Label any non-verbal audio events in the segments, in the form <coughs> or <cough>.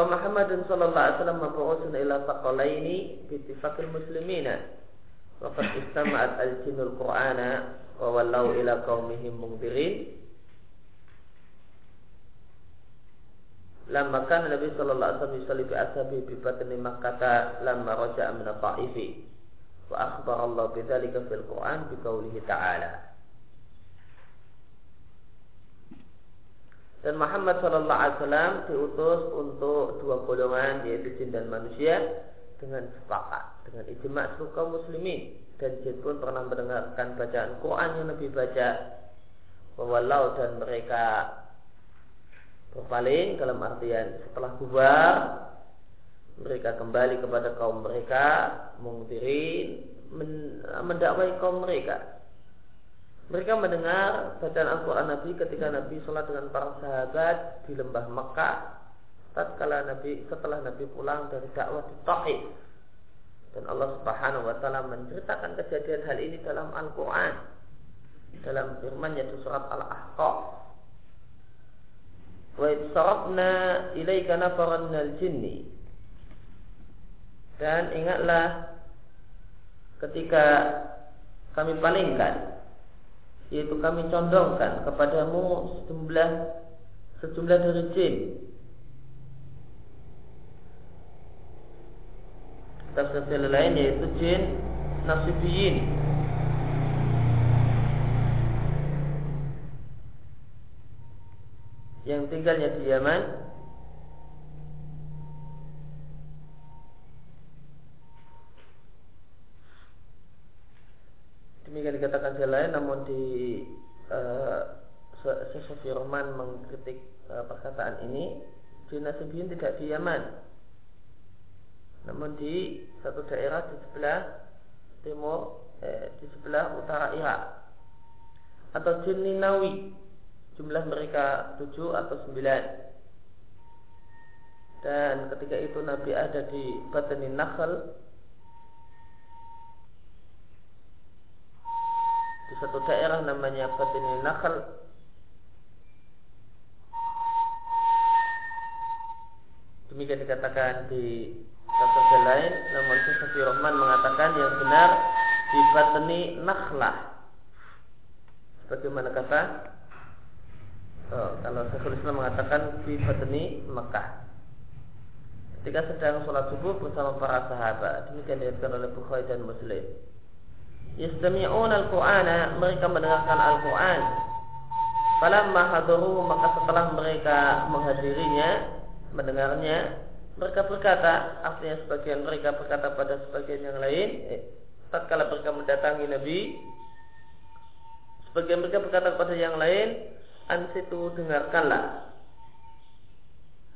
Fa Muhammadun sallallahu alaihi wasallam mabu'usun ila taqalaini bi ittifaqil muslimina. Wa qad istama'at al-jinnul Qur'ana wa wallau ila qaumihim mungdirin. Lama kan Nabi sallallahu alaihi wasallam bi ashabi bi batni Makkah lamma raja'a min at-Ta'ifi. Wa akhbar Allah fil Qur'an bi ta'ala. Dan Muhammad Shallallahu Alaihi Wasallam diutus untuk dua golongan yaitu jin dan manusia dengan sepakat dengan ijma kaum muslimin. Dan jin pun pernah mendengarkan bacaan Quran yang Nabi baca. Walau dan mereka berpaling dalam artian setelah bubar mereka kembali kepada kaum mereka mengutirin mendakwai kaum mereka mereka mendengar bacaan Al-Quran Nabi ketika Nabi sholat dengan para sahabat di lembah Mekah. Tatkala Nabi setelah Nabi pulang dari dakwah di Taif. Dan Allah Subhanahu wa taala menceritakan kejadian hal ini dalam Al-Qur'an. Dalam firman-Nya di surat Al-Ahqaf. Wa sarafna ilaika nafaran minal jinni. Dan ingatlah ketika kami palingkan yaitu kami condongkan kepadamu sejumlah sejumlah dari jin tafsir lain yaitu jin nasibiyin. Yang tinggalnya di Yaman Demikian dikatakan jalan namun di uh, Roman mengkritik uh, perkataan ini di Nasibiyin tidak di Yaman. Namun di satu daerah di sebelah timur eh, di sebelah utara Irak. Atau jin Ninawi. Jumlah mereka tujuh atau sembilan. Dan ketika itu Nabi ada di Batani Nakhal di satu daerah namanya Batini Nakhl demikian dikatakan di tafsir lain namun Syekh Rahman mengatakan yang benar di Batni Nakhlah. Bagaimana kata oh, kalau Syekhul Islam mengatakan di Batni Mekah. Ketika sedang sholat subuh bersama para sahabat demikian dikatakan oleh Bukhari dan Muslim yastami'un al-Qur'ana mereka mendengarkan Al-Qur'an. Falamma hadaruhu maka setelah mereka menghadirinya mendengarnya mereka berkata artinya sebagian mereka berkata pada sebagian yang lain eh, tatkala mereka mendatangi Nabi sebagian mereka berkata kepada yang lain ansitu dengarkanlah.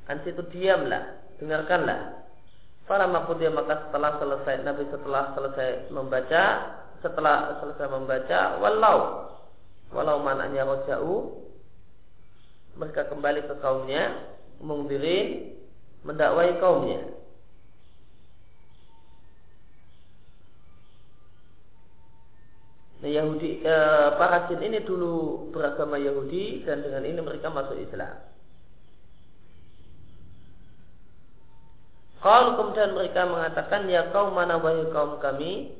Ansitu diamlah dengarkanlah. Para dia maka setelah selesai Nabi setelah selesai membaca setelah selesai membaca walau walau mananya roja'u mereka kembali ke kaumnya mengdirin mendakwai kaumnya Nah, Yahudi eh, para jin ini dulu beragama Yahudi dan dengan ini mereka masuk Islam. Kalau kemudian mereka mengatakan ya kaum mana wahai kaum kami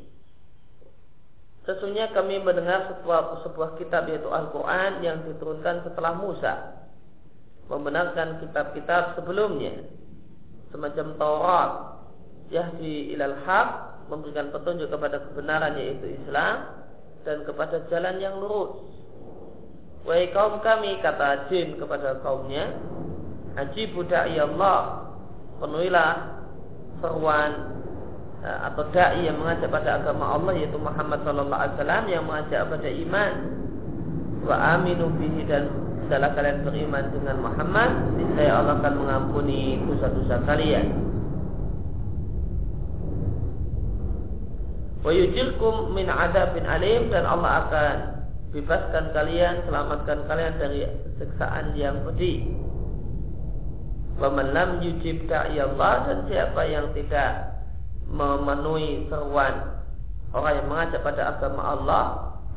Sesungguhnya kami mendengar sebuah, sebuah kitab yaitu Al-Quran yang diturunkan setelah Musa. Membenarkan kitab-kitab sebelumnya. Semacam Taurat. Yahdi ilal haq. Memberikan petunjuk kepada kebenaran yaitu Islam. Dan kepada jalan yang lurus. Wahai kaum kami kata jin kepada kaumnya Ajibu da'i Allah Penuhilah seruan atau dai yang mengajak pada agama Allah yaitu Muhammad sallallahu alaihi wasallam yang mengajak pada iman. Wa aminu bihi dan setelah kalian beriman dengan Muhammad niscaya Allah akan mengampuni dosa-dosa kalian. Wa yujirkum min adabin alim dan Allah akan bebaskan kalian selamatkan kalian dari siksaan yang pedih. Wa man lam yujib Allah dan siapa yang tidak memenuhi seruan orang yang mengajak pada agama Allah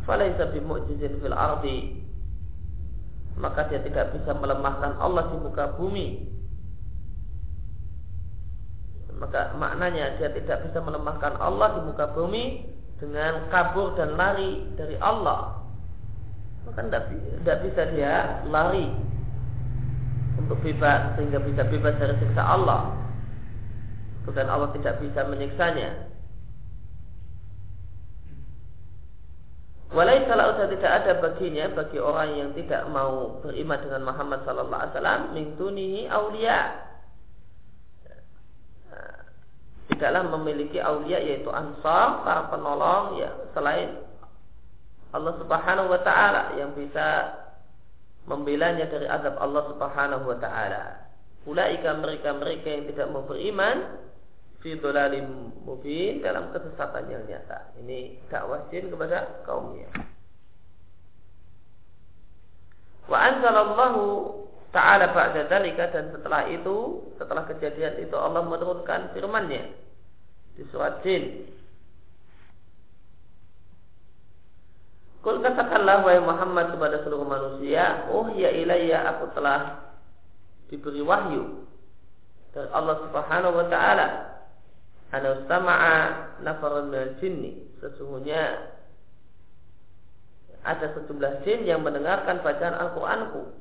falaisa bimu'jizin fil ardi. Maka dia tidak bisa melemahkan Allah di muka bumi. Maka maknanya dia tidak bisa melemahkan Allah di muka bumi dengan kabur dan lari dari Allah. Maka tidak bisa dia lari untuk bebas sehingga bisa bebas dari siksa Allah bukan Allah tidak bisa menyiksanya Walai sudah tidak ada baginya bagi orang yang tidak mau beriman dengan Muhammad Sallallahu Alaihi Wasallam mintunihi aulia tidaklah memiliki aulia yaitu ansar para penolong ya selain Allah Subhanahu Wa Taala yang bisa membelanya dari azab Allah Subhanahu Wa Taala. Ulaika mereka mereka yang tidak mau beriman fi dhalalim mubin dalam kesesatan yang nyata. Ini dakwah jin kepada kaumnya. Wa anzalallahu ta'ala ba'da dalika dan setelah itu, setelah kejadian itu Allah menurunkan firman-Nya di surat jin. Kul katakanlah wahai Muhammad kepada seluruh manusia, oh ya ilayya aku telah diberi wahyu dari Allah Subhanahu wa taala Ana ustama'a nafarun minal jinni. Sesungguhnya ada sejumlah jin yang mendengarkan bacaan Al-Qur'anku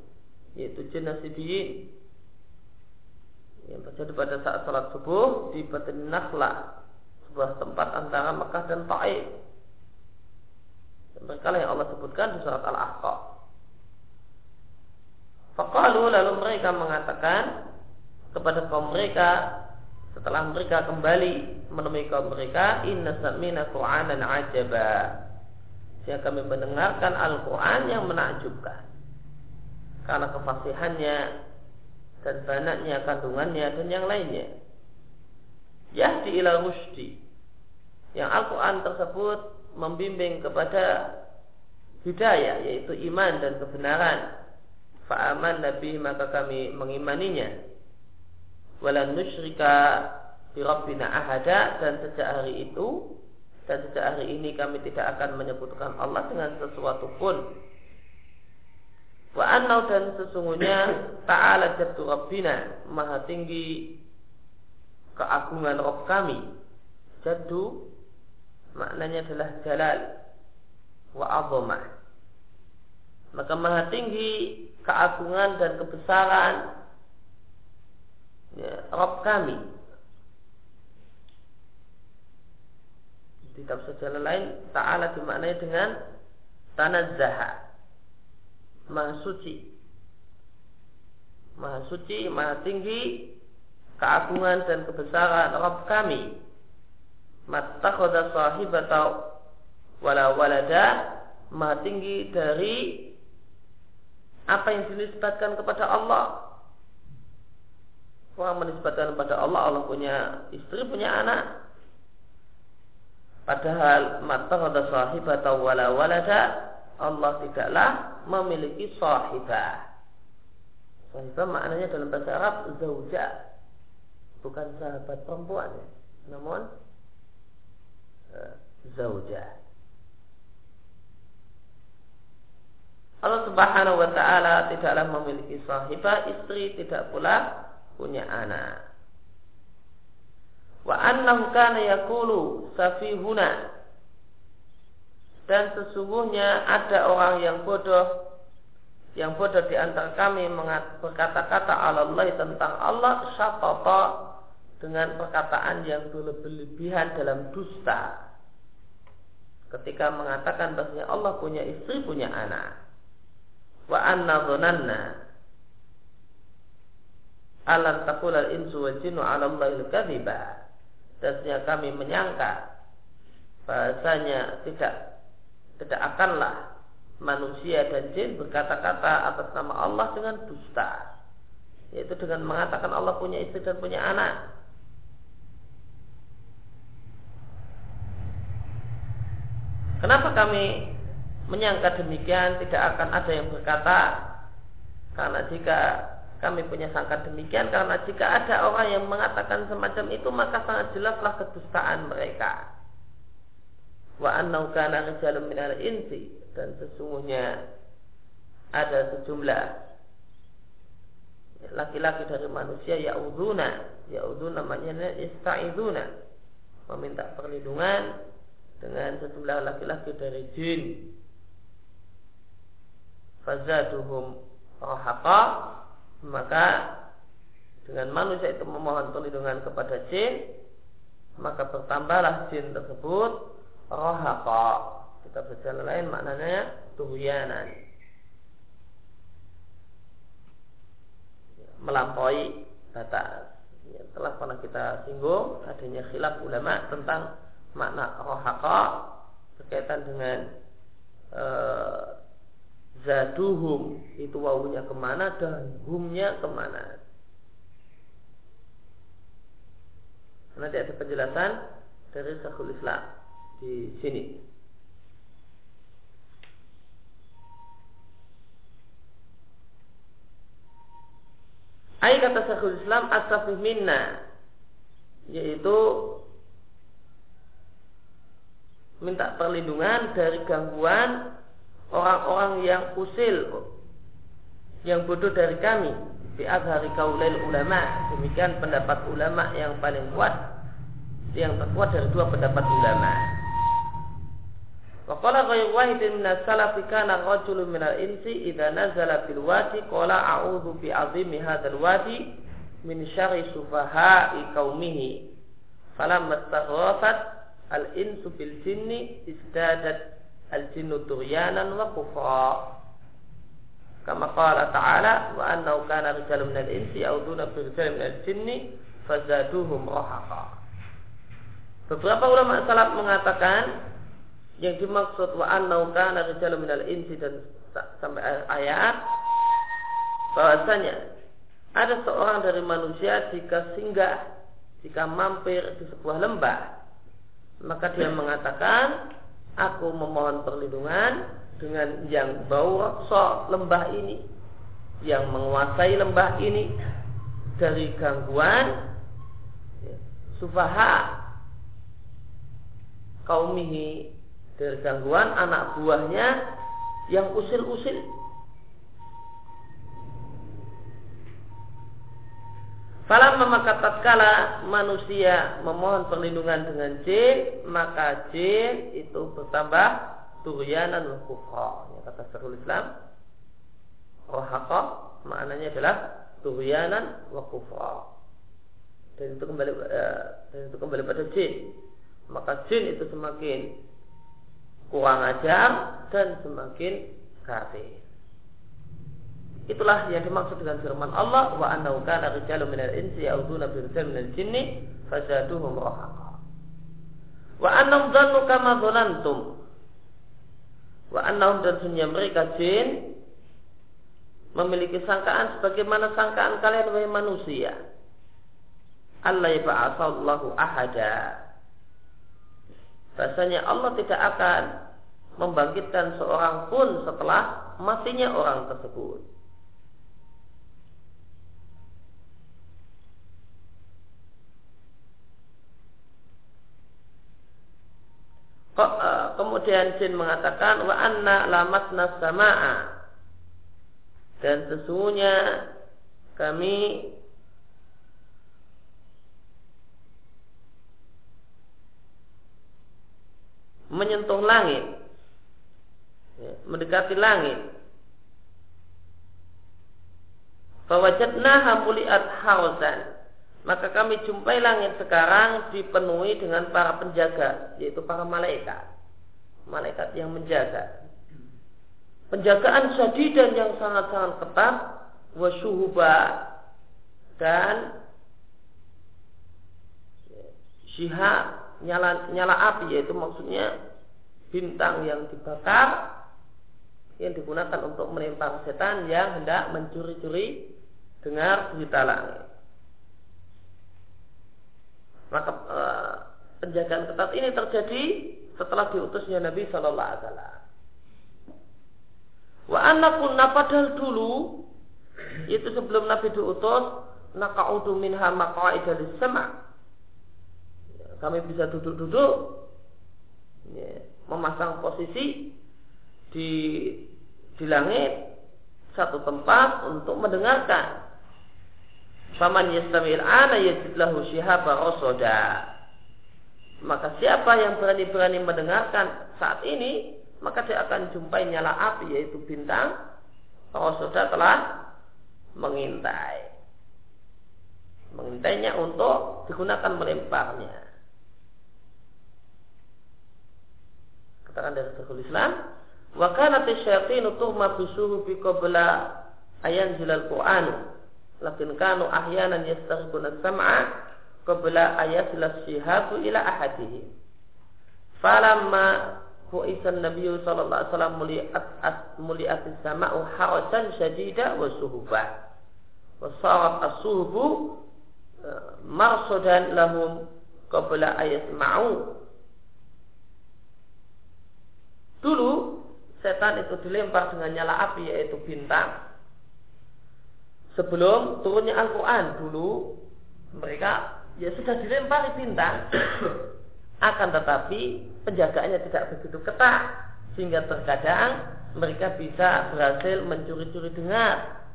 yaitu jin nasibiyin yang terjadi pada saat salat subuh di Batin Nakhla sebuah tempat antara Mekah dan Taif mereka yang Allah sebutkan di surat Al-Ahqaf Faqalu lalu mereka mengatakan kepada kaum mereka setelah mereka kembali menemui kaum mereka inna samina qur'anan ajaba. Sehingga kami mendengarkan Al-Quran yang menakjubkan. Karena kefasihannya dan banyaknya kandungannya dan yang lainnya. Yahdi ila rusdi yang Al-Quran tersebut membimbing kepada hidayah yaitu iman dan kebenaran. Fa'aman nabi maka kami mengimaninya wala nusyrika bi rabbina ahada dan sejak hari itu dan sejak hari ini kami tidak akan menyebutkan Allah dengan sesuatu pun. Wa annau dan sesungguhnya ta'ala jaddu rabbina maha tinggi keagungan Rabb kami. Jaddu maknanya adalah jalal wa azamah. Maka maha tinggi keagungan dan kebesaran ya, Rob kami. Di tafsir jalan lain Ta'ala dimaknai dengan tanazzaha maha suci. Maha suci maha tinggi keagungan dan kebesaran Rob kami. Mattakhadha sahibata wala walada maha tinggi dari apa yang dinisbatkan kepada Allah Orang menisbatkan kepada Allah Allah punya istri, punya anak. Padahal mata ada sahibah atau wala walada Allah tidaklah memiliki sahibah. Sahibah maknanya dalam bahasa Arab zauja. Bukan sahabat perempuan. Namun uh, zauja. Allah Subhanahu wa taala tidaklah memiliki sahibah, istri tidak pula punya anak. Wa annahu kana yaqulu safihuna. Dan sesungguhnya ada orang yang bodoh yang bodoh di antara kami berkata-kata Allah tentang Allah syatata dengan perkataan yang berlebihan dalam dusta. Ketika mengatakan bahwasanya Allah punya istri punya anak. Wa anna dhunanna alam al insu wal jinnu ala Allahil kadhiba. Dan kami menyangka bahasanya tidak tidak akanlah manusia dan jin berkata-kata atas nama Allah dengan dusta. Yaitu dengan mengatakan Allah punya istri dan punya anak. Kenapa kami menyangka demikian? Tidak akan ada yang berkata karena jika kami punya sangka demikian karena jika ada orang yang mengatakan semacam itu maka sangat jelaslah kedustaan mereka. Wa annau kana rijalun minal insi dan sesungguhnya ada sejumlah laki-laki dari manusia yauduna yauduna namanya istaiduna meminta perlindungan dengan sejumlah laki-laki dari jin fazaduhum rahaqa maka dengan manusia itu memohon perlindungan kepada jin maka bertambahlah jin tersebut rahaqa kita berjalan lain maknanya tuhyanan melampaui batas. Ya, telah pernah kita singgung adanya khilaf ulama tentang makna rohaka berkaitan dengan e, zaduhum. Itu wawunya ke mana dan humnya ke mana? Nanti ada penjelasan dari Syekhul Islam di sini. Ayat kata Syekhul Islam asafih minna yaitu minta perlindungan dari gangguan orang-orang yang usil yang bodoh dari kami. Di azhari kaulail ulama. Demikian pendapat ulama yang paling kuat yang terkuat dari dua pendapat ulama. Wa qala ghayru wahidin min as-salafi kana rajulun min al-insi idza nazala fil wadi qala a'udzu bi 'azimi hadzal wadi min syarri sufaha'i qaumihi. Falamma istaghathat al-insu bil jinni izdadat al-jinnu tughyanan wa kufra. Kama qala ta'ala wa annahu kana rijalun min al-insi ya'uduna bi rijalin min al-jinni fazaduhum rahaqa. Beberapa ulama salaf mengatakan yang dimaksud wa annau kana rijalun minal insi dan sampai ayat bahwasanya ada seorang dari manusia jika singgah jika mampir di sebuah lembah maka dia mengatakan aku memohon perlindungan dengan yang bau rokso lembah ini yang menguasai lembah ini dari gangguan ya, sufaha kaumihi dari gangguan anak buahnya yang usil-usil. Falam maka tatkala manusia memohon perlindungan dengan jin, maka jin itu bertambah turyanan wa kufra. Ya, kata Syekhul Islam, rohaqa maknanya adalah turyanan wa kufra. Dan itu kembali eh, dan itu kembali pada jin. Maka jin itu semakin kurang ajar dan semakin kafir. Itulah yang dimaksud dengan firman Allah wa annahu kana rijalun minal insi ya'uduna bi rijalin minal jinni fazaduhum rahaqa. Wa annahum dhannu kama dhanantum. Wa annahum dan sunya mereka jin memiliki sangkaan sebagaimana sangkaan kalian wahai manusia. Allah yab'atsallahu ahada Bahasanya Allah tidak akan membangkitkan seorang pun setelah matinya orang tersebut. E, kemudian jin mengatakan wa anna lamasna sama'a dan sesungguhnya kami menyentuh langit, ya, mendekati langit. Fawajadnaha muliat hausan. Maka kami jumpai langit sekarang dipenuhi dengan para penjaga, yaitu para malaikat. Malaikat yang menjaga. Penjagaan dan yang sangat-sangat ketat, wasyuhuba dan syihab nyala nyala api yaitu maksudnya bintang yang dibakar yang digunakan untuk menimpa setan yang hendak mencuri-curi dengar berita langit. Maka e, penjagaan ketat ini terjadi setelah diutusnya Nabi Shallallahu Alaihi Wasallam. Wa anakun padahal dulu itu sebelum Nabi diutus nakaudu minha maqaida sama kami bisa duduk-duduk ya, memasang posisi di di langit satu tempat untuk mendengarkan Faman yastamil ana yajid lahu syihaba rasoda. Maka siapa yang berani-berani mendengarkan saat ini, maka dia akan jumpai nyala api yaitu bintang. Rasoda telah mengintai. Mengintainya untuk digunakan melemparnya. Katakan dari Syekhul Islam, wa kanat syayatin tuhma bisuhu bi qabla ayan jilal Qur'an lakin kanu ahyanan yastarquna sam'a qabla ayasilas shihabu ila ahadihi. Falamma Fu'isan Nabi sallallahu alaihi wasallam muliat muliat sama'u harajan syadida wa suhuba. Wa sarat as-suhubu e, marsudan lahum qabla ayasma'u Dulu setan itu dilempar dengan nyala api yaitu bintang. Sebelum turunnya Al-Quran dulu mereka ya sudah dilempari bintang <coughs> akan tetapi penjagaannya tidak begitu ketat sehingga terkadang mereka bisa berhasil mencuri-curi dengar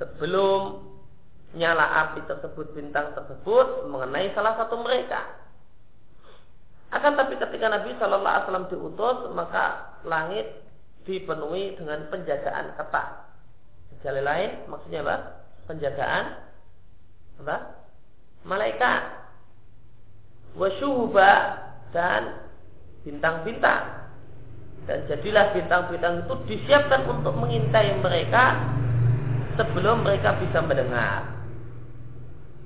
sebelum nyala api tersebut bintang tersebut mengenai salah satu mereka akan tapi ketika Nabi Shallallahu Alaihi Wasallam diutus maka langit dipenuhi dengan penjagaan ketat Jalan lain maksudnya apa? Penjagaan apa? Malaikat. Wasyuhuba dan bintang-bintang. Dan jadilah bintang-bintang itu disiapkan untuk mengintai mereka sebelum mereka bisa mendengar.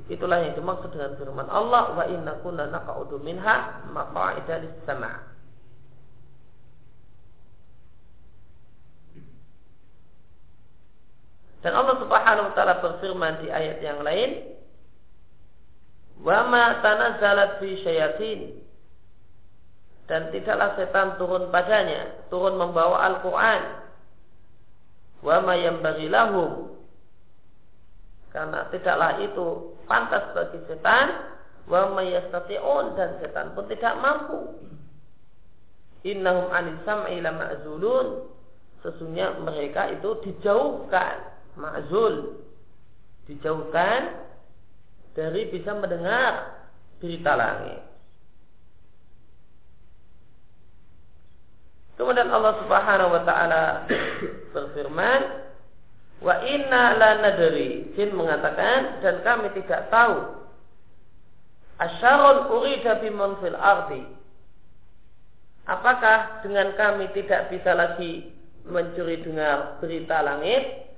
Itulah yang dimaksud dengan firman Allah wa inna kunna naqa'udu minha maqa'ida lis-sama'. Dan Allah Subhanahu wa taala berfirman di ayat yang lain, "Wa ma tanazzalat fi syayatin" dan tidaklah setan turun padanya, turun membawa Al-Qur'an. Wa ma yanbaghi lahum. Karena tidaklah itu pantas bagi setan. Wa ma yastati'un dan setan pun tidak mampu. Innahum anis sam'i lama'zulun sesungguhnya mereka itu dijauhkan. Ma'zul. Dijauhkan dari bisa mendengar berita langit. Kemudian Allah Subhanahu wa taala <coughs> berfirman, "Wa inna la nadri." Jin mengatakan dan kami tidak tahu asyarun urida biman fil ardi. Apakah dengan kami tidak bisa lagi mencuri dengar berita langit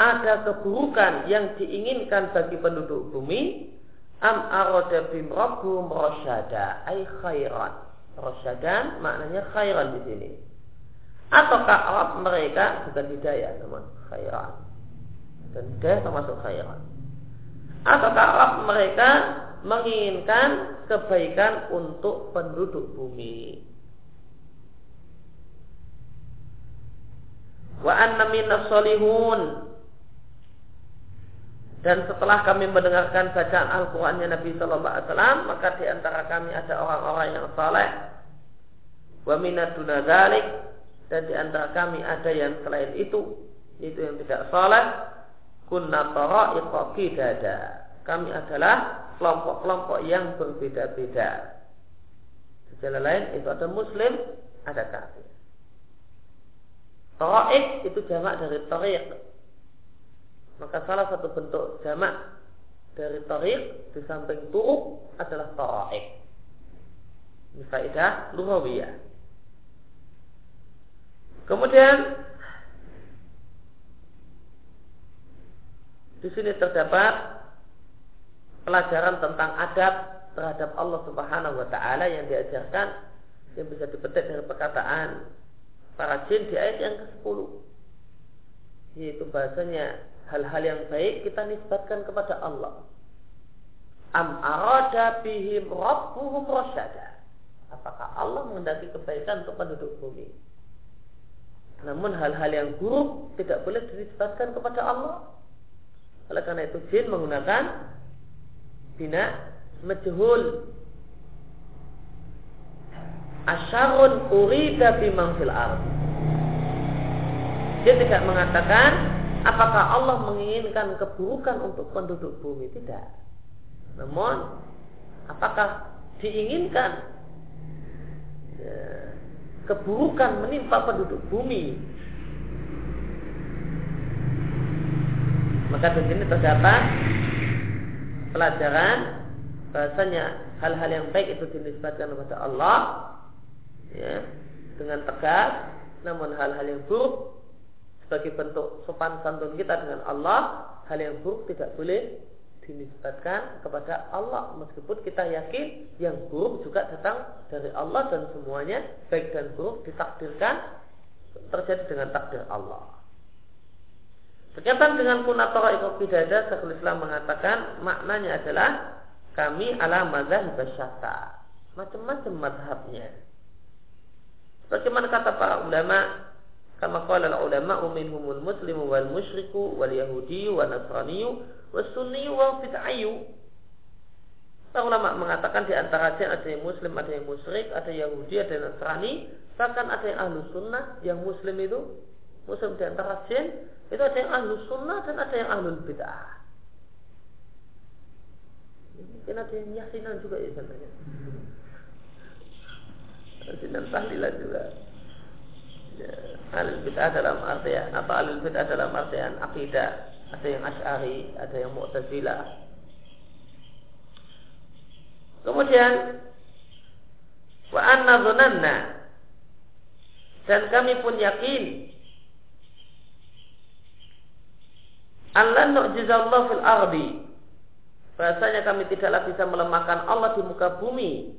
ada keburukan yang diinginkan bagi penduduk bumi am arada bim rabbuhum rasyada ay khairan. Rasyadan maknanya khairan di sini. Ataukah Arab mereka bukan hidayah teman khairan. Dan hidayah termasuk khairan. Ataukah Arab mereka menginginkan kebaikan untuk penduduk bumi? Wa anna minas solihun dan setelah kami mendengarkan bacaan Al-Qurannya Nabi Sallallahu Alaihi Wasallam, maka di antara kami ada orang-orang yang saleh. Wa minaduna dalik dan di antara kami ada yang selain itu, itu yang tidak saleh. Kunna tara'iqa dada. Kami adalah kelompok-kelompok yang berbeda-beda. Sejalan lain itu ada muslim, ada kafir. Tara'iq itu jamak dari tariq maka salah satu bentuk jamak dari tarik di samping turuk adalah taraik. Ini faedah lughawiyah. Kemudian di sini terdapat pelajaran tentang adab terhadap Allah Subhanahu wa taala yang diajarkan yang bisa dipetik dari perkataan para jin di ayat yang ke-10 yaitu bahasanya hal-hal yang baik kita nisbatkan kepada Allah. Am arada bihim rabbuhum rasyada. Apakah Allah mengendaki kebaikan untuk penduduk bumi? Namun hal-hal yang buruk tidak boleh dinisbatkan kepada Allah. Oleh karena itu jin menggunakan bina majhul. Asyarun urida bimang fil Dia tidak mengatakan apakah Allah menginginkan keburukan untuk penduduk bumi? Tidak. Namun, apakah diinginkan ya, keburukan menimpa penduduk bumi? Maka di sini terdapat pelajaran bahasanya hal-hal yang baik itu dinisbatkan kepada Allah ya, dengan tegas, namun hal-hal yang buruk sebagai bentuk sopan santun kita dengan Allah, hal yang buruk tidak boleh dinisbatkan kepada Allah meskipun kita yakin yang buruk juga datang dari Allah dan semuanya baik dan buruk ditakdirkan terjadi dengan takdir Allah. Berkaitan dengan kunatora ikut bidada, Islam mengatakan maknanya adalah kami ala mazhab basyata. Macam-macam madhabnya. Bagaimana kata para ulama, kama qala al ulama minhumul muslimu wal musyriku wal yahudi wal nasrani was sunni wal bid'ayu. Para ulama mengatakan di antara jin ada yang muslim, ada yang musyrik, ada Yahudi, ada yang Nasrani, bahkan ada yang ahlu sunnah, yang muslim itu muslim di antara jin, itu ada yang ahlu sunnah dan ada yang ahlu bid'ah. Mungkin ada yang yasinan juga ya. Yasinan tahlilan juga. Ya, alul bid'ah dalam artian apa alul bid'ah dalam artian akidah. Ada yang asy'ari, ada yang mu'tazilah. Kemudian wa anna dhunanna dan kami pun yakin Allah nu'jizallah fil ardi. Bahasanya kami tidaklah bisa melemahkan Allah di muka bumi.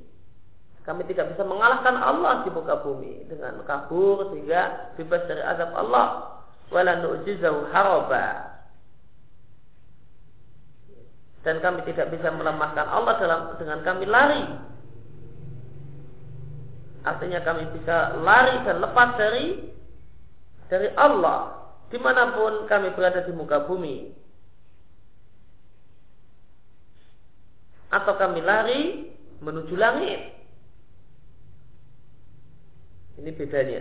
Kami tidak bisa mengalahkan Allah di muka bumi dengan kabur sehingga bebas dari azab Allah. Wala nu'jizahu haraba. Dan kami tidak bisa melemahkan Allah dalam dengan kami lari. Artinya kami bisa lari dan lepas dari dari Allah di mana pun kami berada di muka bumi atau kami lari menuju langit ini bedanya.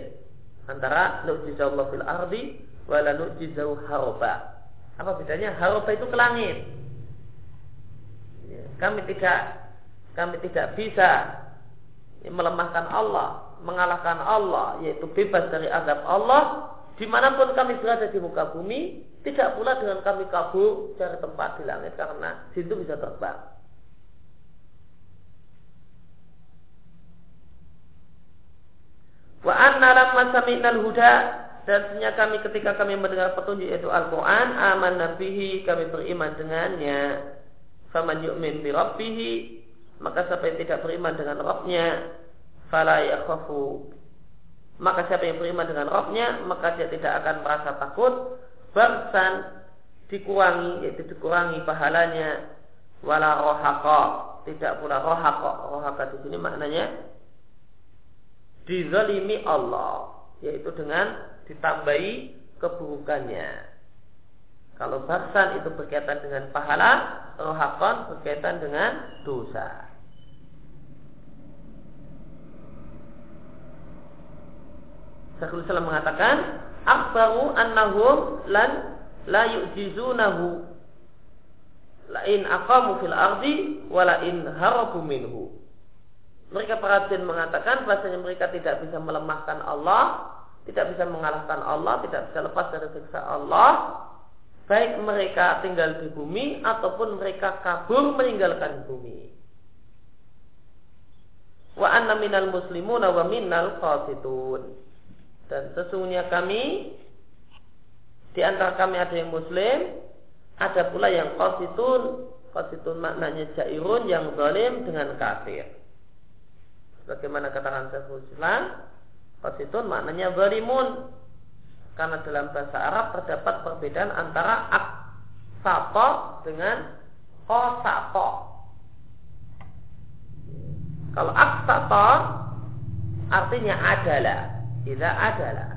Antara nu'jizallahu fil ardi wa la nu'jizahu haroba. Apa bedanya? Haroba itu ke langit. Ya, kami tidak kami tidak bisa melemahkan Allah mengalahkan Allah yaitu bebas dari azab Allah. Di mana pun kami berada di muka bumi, tidak pula dengan kami kabur cari tempat di langit karena situ bisa terbang. Wa anna lamma sami'nal huda dan sebenarnya kami ketika kami mendengar petunjuk yaitu Al-Quran aman nabihi kami beriman dengannya. Faman yu'min bi rabbihi maka siapa yang tidak beriman dengan Rabbnya fala yakhafu. Maka siapa yang beriman dengan Robnya maka dia tidak akan merasa takut bangsan dikurangi yaitu dikurangi pahalanya. Wala rohaka tidak pula rohaka rohaka di sini maknanya dizalimi Allah yaitu dengan ditambahi keburukannya. Kalau baksan itu berkaitan dengan pahala rohakon berkaitan dengan dosa. Syekhul Islam mengatakan akbaru annahum lan la yu'jizunahu. La in aqamu fil ardi wa la harabu minhu. Mereka para jin mengatakan bahasanya mereka tidak bisa melemahkan Allah, tidak bisa mengalahkan Allah, tidak bisa lepas dari siksa Allah, baik mereka tinggal di bumi ataupun mereka kabur meninggalkan bumi. Wa anna minal muslimuna wa minal qasitun. Dan sesungguhnya kami di antara kami ada yang muslim, ada pula yang qasitun. Qasitun maknanya jairun yang zalim dengan kafir. Bagaimana katakan Syekhul Islam, qasitun maknanya zalimun. Karena dalam bahasa Arab terdapat perbedaan antara aksato dengan kosato. Kalau aksato artinya adalah idza adala.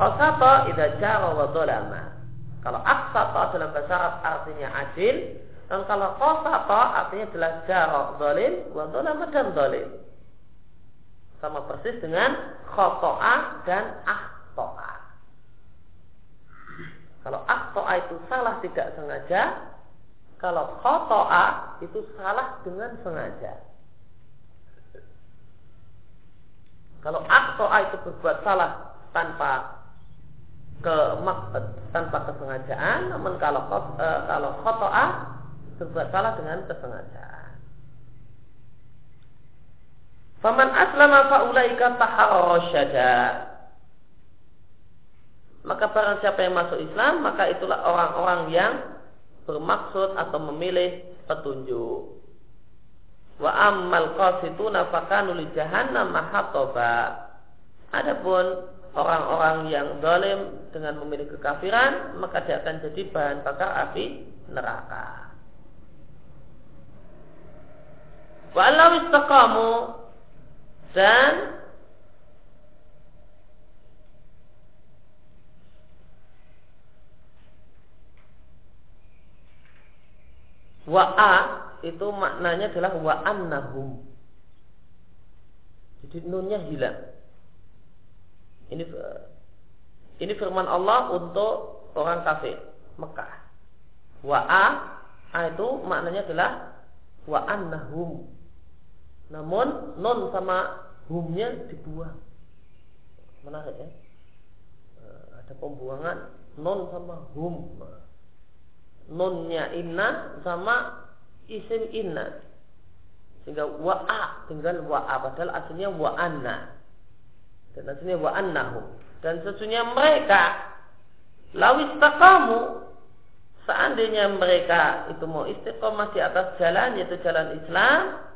Qasata idza jara wa dolama. Kalau aksata dalam bahasa Arab artinya adil, dan kalau qasata artinya adalah jara zalim wa dolama dan. Sama persis dengan khotoa dan ahtoa. Kalau aktoa itu salah tidak sengaja, kalau khotoa itu salah dengan sengaja. Kalau aktoa itu berbuat salah tanpa ke tanpa kesengajaan, namun kalau kalau khotoa berbuat salah dengan kesengajaan. Faman aslama faulaika taharrasyada. Maka barang siapa yang masuk Islam, maka itulah orang-orang yang bermaksud atau memilih petunjuk. Wa ammal qasituna fakanu li jahannam mahatoba. Adapun orang-orang yang zalim dengan memilih kekafiran, maka dia akan jadi bahan bakar api neraka. Wa istaqamu dan wa'a itu maknanya adalah wa annahum. Jadi nunnya hilang. Ini ini firman Allah untuk orang kafir Mekah. Wa'a itu maknanya adalah wa annahum. Namun non sama humnya dibuang. Menarik ya. Eh, ada pembuangan non sama hum. Nonnya inna sama isim inna. Sehingga wa'a tinggal wa'a padahal aslinya wa'anna. Dan aslinya wa'annahum. Dan sesungguhnya mereka lawis takamu seandainya mereka itu mau istiqomah di atas jalan yaitu jalan Islam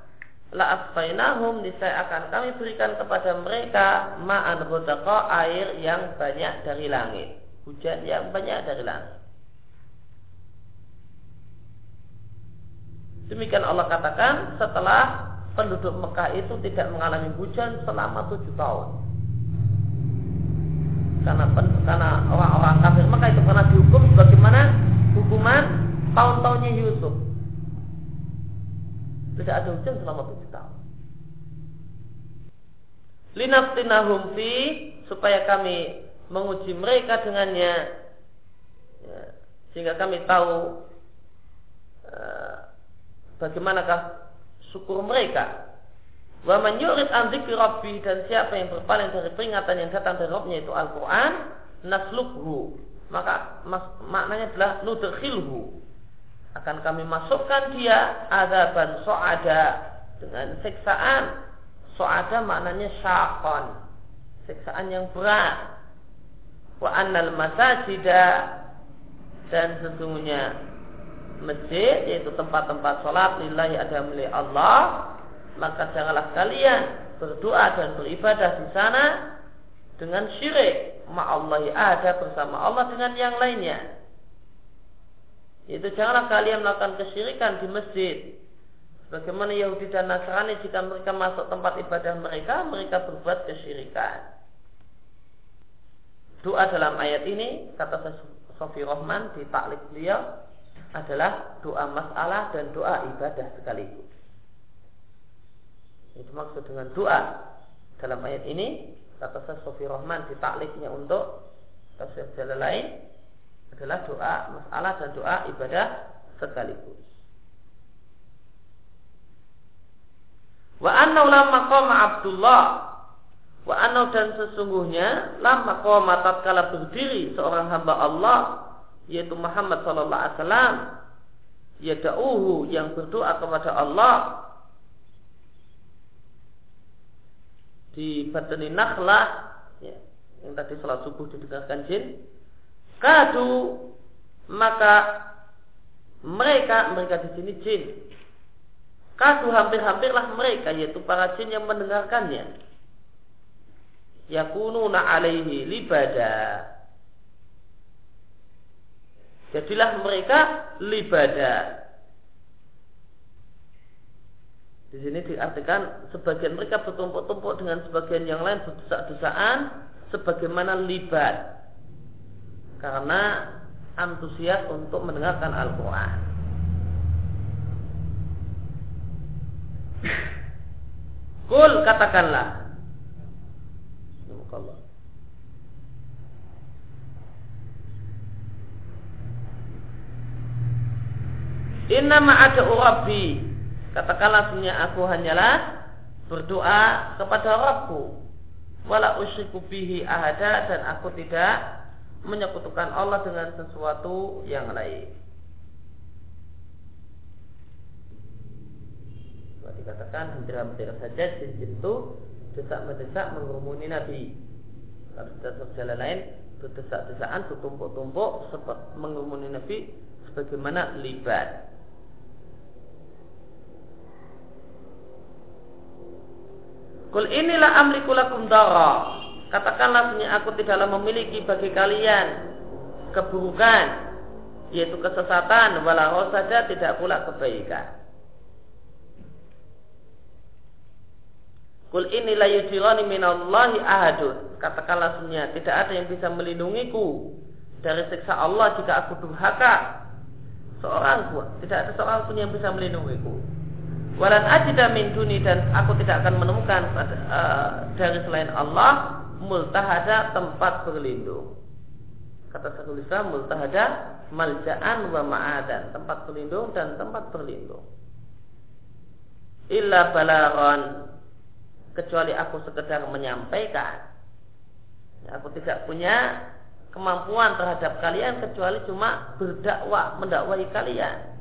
la asfainahum niscaya akan kami berikan kepada mereka ma'an ghadaqa air yang banyak dari langit. Hujan yang banyak dari langit. Demikian Allah katakan setelah penduduk Mekah itu tidak mengalami hujan selama tujuh tahun. Karena karena orang-orang kafir Mekah itu pernah dihukum sebagaimana hukuman tahun-tahunnya Yusuf tidak ada hujan selama tujuh tahun. Linaftinahum fi supaya kami menguji mereka dengannya ya, sehingga kami tahu uh, bagaimanakah syukur mereka. Wa man yurid an rabbi dan siapa yang berpaling dari peringatan yang datang dari Rabbnya itu Al-Qur'an, naslukhu. Maka mas, maknanya adalah nudkhilhu akan kami masukkan dia azaban so'ada dengan siksaan. So'ada maknanya syakon siksaan yang berat. Wa annal masajida dan sesungguhnya masjid yaitu tempat-tempat sholat lillahi ada milik Allah maka janganlah kalian berdoa dan beribadah di sana dengan syirik. Ma'allahi ada bersama Allah dengan yang lainnya itu janganlah kalian melakukan kesyirikan di masjid. Bagaimana Yahudi dan Nasrani jika mereka masuk tempat ibadah mereka, mereka berbuat kesyirikan. Doa dalam ayat ini, kata Sofi Rohman di taklik beliau, adalah doa masalah dan doa ibadah sekaligus. Itu maksud dengan doa dalam ayat ini, kata Sofi Rohman di takliknya untuk tafsir jalan lain, adalah doa masalah dan doa ibadah sekaligus. Wa anna lamma qama Abdullah wa anna dan sesungguhnya lamma qama tatkala berdiri seorang hamba Allah yaitu Muhammad sallallahu alaihi wasallam yada'uhu yang berdoa kepada Allah di batani nakhlah ya, yang tadi salat subuh didengarkan jin Kadu maka mereka mereka di sini jin. Kadu hampir-hampirlah mereka yaitu para jin yang mendengarkannya. Yakununa alaihi libada. Jadilah mereka libada. Di sini diartikan sebagian mereka bertumpuk-tumpuk dengan sebagian yang lain berdesak-desaan sebagaimana libat karena antusias untuk mendengarkan Al-Quran. <laughs> Kul katakanlah. Allah. Inna ma'ada Rabbi. Katakanlah punya aku hanyalah berdoa kepada Rabbku. Wala usyriku bihi ahada dan aku tidak menyekutukan Allah dengan sesuatu yang lain. dikatakan hentera-hentera saja jin itu desak-mendesak mengumuni Nabi. Kalau sudah jalan lain berdesak-desaan bertumpuk-tumpuk mengumuni Nabi sebagaimana libat. Kul inilah amriku lakum dara. Katakanlah punya aku tidaklah memiliki bagi kalian keburukan yaitu kesesatan walau saja tidak pula kebaikan. Kul ini la yujirani minallahi ahadun. Katakanlah sebenarnya tidak ada yang bisa melindungiku dari siksa Allah jika aku durhaka. Seorang pun, tidak ada seorang pun yang bisa melindungiku. Walan ajida min duni dan aku tidak akan menemukan uh, dari selain Allah multahada tempat berlindung. Kata Syekhul Islam multahada malja'an wa ma'adan, tempat berlindung dan tempat berlindung. Illa balaron kecuali aku sekedar menyampaikan. Aku tidak punya kemampuan terhadap kalian kecuali cuma berdakwah, mendakwai kalian.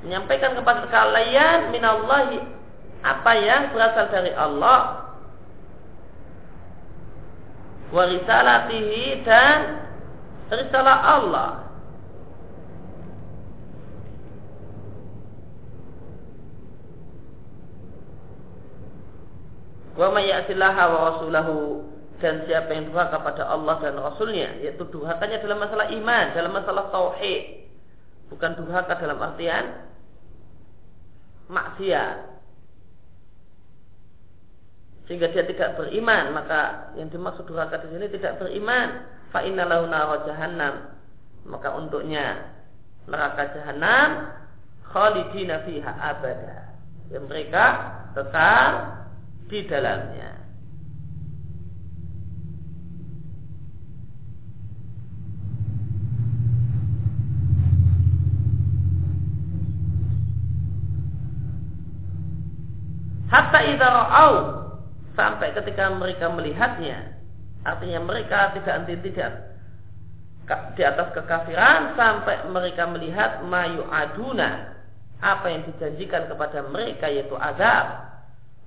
Menyampaikan kepada kalian minallahi apa yang berasal dari Allah? Wa risalatihi dan risalah Allah. Wa may wa rasulahu dan siapa yang durhaka kepada Allah dan Rasulnya yaitu durhakanya dalam masalah iman dalam masalah tauhid. Bukan durhaka dalam artian maksiat sehingga dia tidak beriman maka yang dimaksud durhaka di sini tidak beriman. Fa innalahu jahannam. Maka untuknya neraka jahanam khalidina fiha abada. Yang mereka kekal di dalamnya. Hatta idza ra'au sampai ketika mereka melihatnya artinya mereka tidak anti tidak di atas kekafiran sampai mereka melihat mayu aduna apa yang dijanjikan kepada mereka yaitu azab.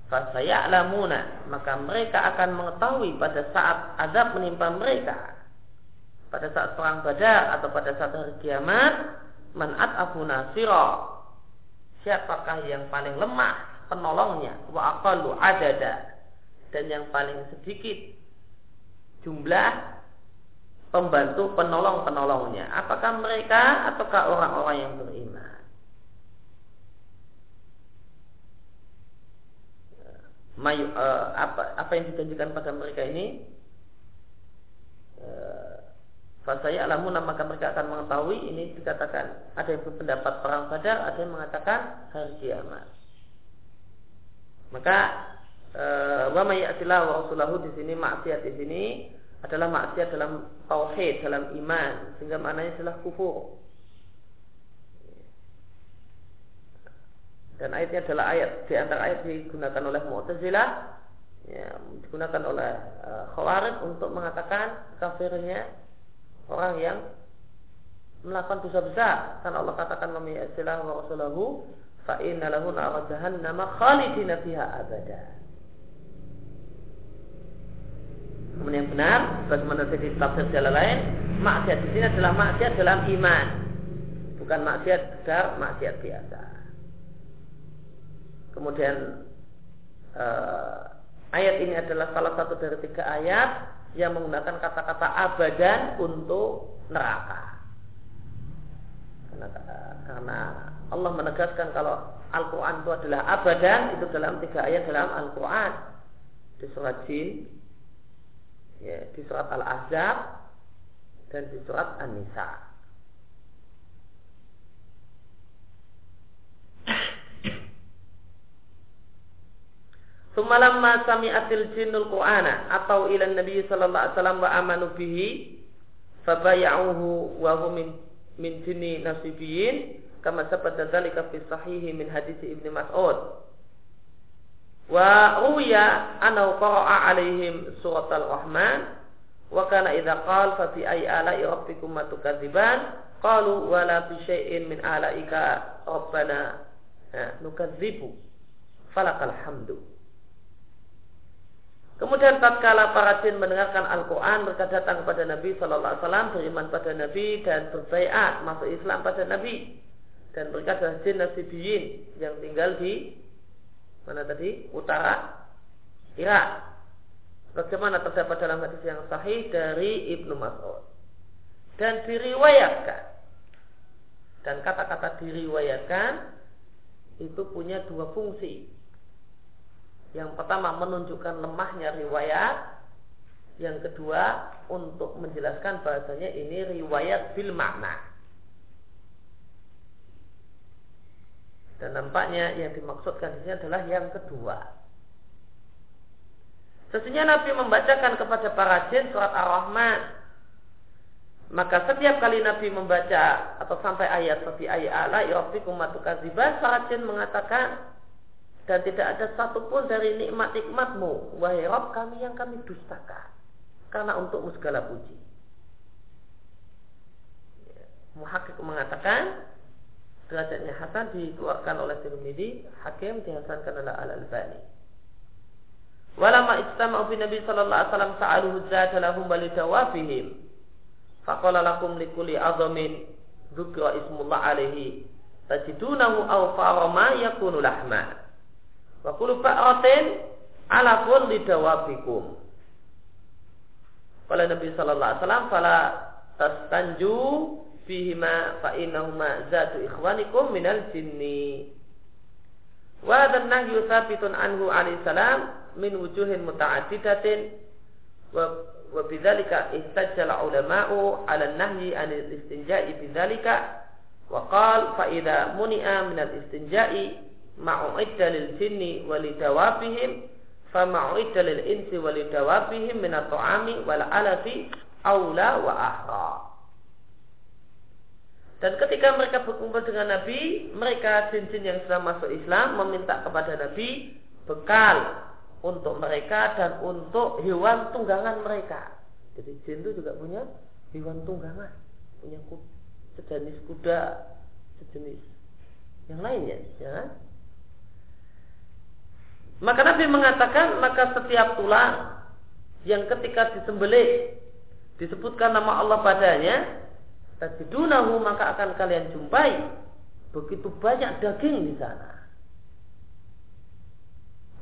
Fasaya'lamuna Maka mereka akan mengetahui pada saat azab menimpa mereka. Pada saat perang badar atau pada saat hari kiamat Man'at abu nasiro Siapakah yang paling lemah penolongnya? Wa aqallu adada Dan yang paling sedikit Jumlah Pembantu penolong-penolongnya. Apakah mereka ataukah orang-orang yang beriman? Mayu, uh, apa apa yang dijanjikan pada mereka ini? Uh, Fasaya alamun maka mereka akan mengetahui. Ini dikatakan ada yang berpendapat perang badar, ada yang mengatakan hari kiamat. Maka eh, wa mayyatilah wa rasulahu di sini maksiat di sini adalah maksiat dalam tauhid, dalam iman, sehingga maknanya adalah kufur. dan ayatnya adalah ayat di antara ayat digunakan oleh Mu'tazilah ya, digunakan oleh uh, Khawarij untuk mengatakan kafirnya orang yang melakukan dosa besar karena Allah katakan memiyasilah wa rasulahu fa inna lahu nar jahannam khalidina fiha abada Kemudian benar, bagaimana jadi tafsir jalan lain, maksiat di sini adalah maksiat dalam iman, bukan maksiat besar, maksiat biasa. Kemudian uh, ayat ini adalah salah satu dari tiga ayat yang menggunakan kata-kata abadan untuk neraka. Karena, karena Allah menegaskan kalau Al-Quran itu adalah abadan itu dalam tiga ayat dalam Al-Quran di surat Jin, ya, di surat Al-Ahzab dan di surat An-Nisa. Sumalamma sami'atil jinnul Qur'ana atau ila Nabi sallallahu alaihi wasallam wa amanu bihi fabaya'uhu wa hum min jinni nasibiyin kama sabata dzalika fi sahihi min hadis Ibnu Mas'ud wa ruya annahu qara'a alaihim surat al-rahman. Wa kana idza qala fa fi ayyi ala'i rabbikum matukadziban qalu wala fi syai'in min ala'ika rabbana. Nukadzibu. Falakal hamdu. Kemudian tatkala para jin mendengarkan Al-Quran mereka datang kepada Nabi Shallallahu Alaihi Wasallam beriman pada Nabi dan berbaiat masuk Islam pada Nabi. Dan mereka adalah jin nasibiyin yang tinggal di mana tadi utara Irak. Bagaimana terdapat dalam hadis yang sahih dari Ibnu Mas'ud dan diriwayatkan dan kata-kata diriwayatkan itu punya dua fungsi yang pertama menunjukkan lemahnya riwayat. Yang kedua untuk menjelaskan bahasanya ini riwayat bil makna. Dan nampaknya yang dimaksudkan di sini adalah yang kedua. Sesungguhnya Nabi membacakan kepada para jin surat Ar-Rahman. Maka setiap kali Nabi membaca atau sampai ayat seperti ayat Allah, Rabbikum matukaziban, para jin mengatakan, dan tidak ada satupun dari nikmat-nikmatmu wahai Rabb kami yang kami dustakan karena untukmu segala puji ya. Muhakkik mengatakan derajatnya Hasan dikeluarkan oleh Tirmidzi, Hakim dihasankan oleh Al Albani. Walama ijtama'u fi Nabi sallallahu alaihi wasallam sa'aluhu zada lahum bali dawafihim. Faqala lakum likulli azamin dzukra ismullah alaihi tajidunahu aw farama yakunu lahma. Wa kullu ba'ratin ala kulli dawabikum. Kala Nabi sallallahu alaihi wasallam fala tastanju fihima fa innahuma zatu ikhwanikum minal jinni. Wa dan nahyu sabitun anhu alaihi salam min wujuhin muta'addidatin wa wa bidzalika istajjala ulama'u 'ala an-nahyi 'anil istinja'i bidzalika wa qala fa idza muni'a min al-istinja'i ma'u'idda lil jinni walidawabihim fama'u'idda lil insi Dan ketika mereka berkumpul dengan Nabi, mereka jin-jin yang sudah masuk Islam meminta kepada Nabi bekal untuk mereka dan untuk hewan tunggangan mereka. Jadi jin itu juga punya hewan tunggangan, punya kuda, sejenis kuda, sejenis yang lainnya, ya. Maka Nabi mengatakan maka setiap tulang yang ketika disembelih disebutkan nama Allah padanya, tajidunahu maka akan kalian jumpai begitu banyak daging di sana.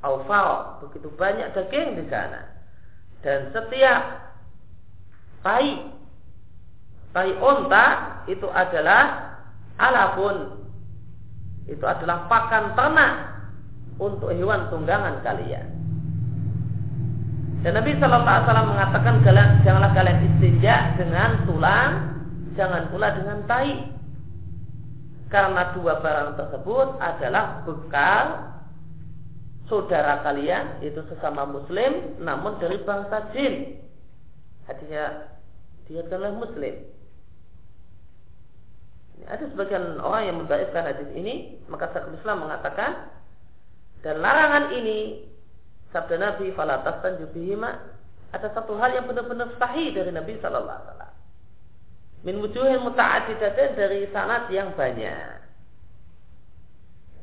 Alfal, begitu banyak daging di sana. Dan setiap tai tai onta itu adalah alafun. Itu adalah pakan ternak untuk hewan tunggangan kalian. Dan Nabi Shallallahu Alaihi Wasallam mengatakan janganlah kalian istinja dengan tulang, jangan pula dengan tai. Karena dua barang tersebut adalah bekal saudara kalian itu sesama muslim namun dari bangsa jin. Hadisnya diriwayatkan oleh muslim. Ada sebagian orang yang membaikkan hadis ini, maka Syekhul Islam mengatakan dan larangan ini sabda Nabi falatas dan jubihima ada satu hal yang benar-benar sahih dari Nabi Shallallahu Alaihi Wasallam. Min wujuhin muta'adidatin dari sanad yang banyak.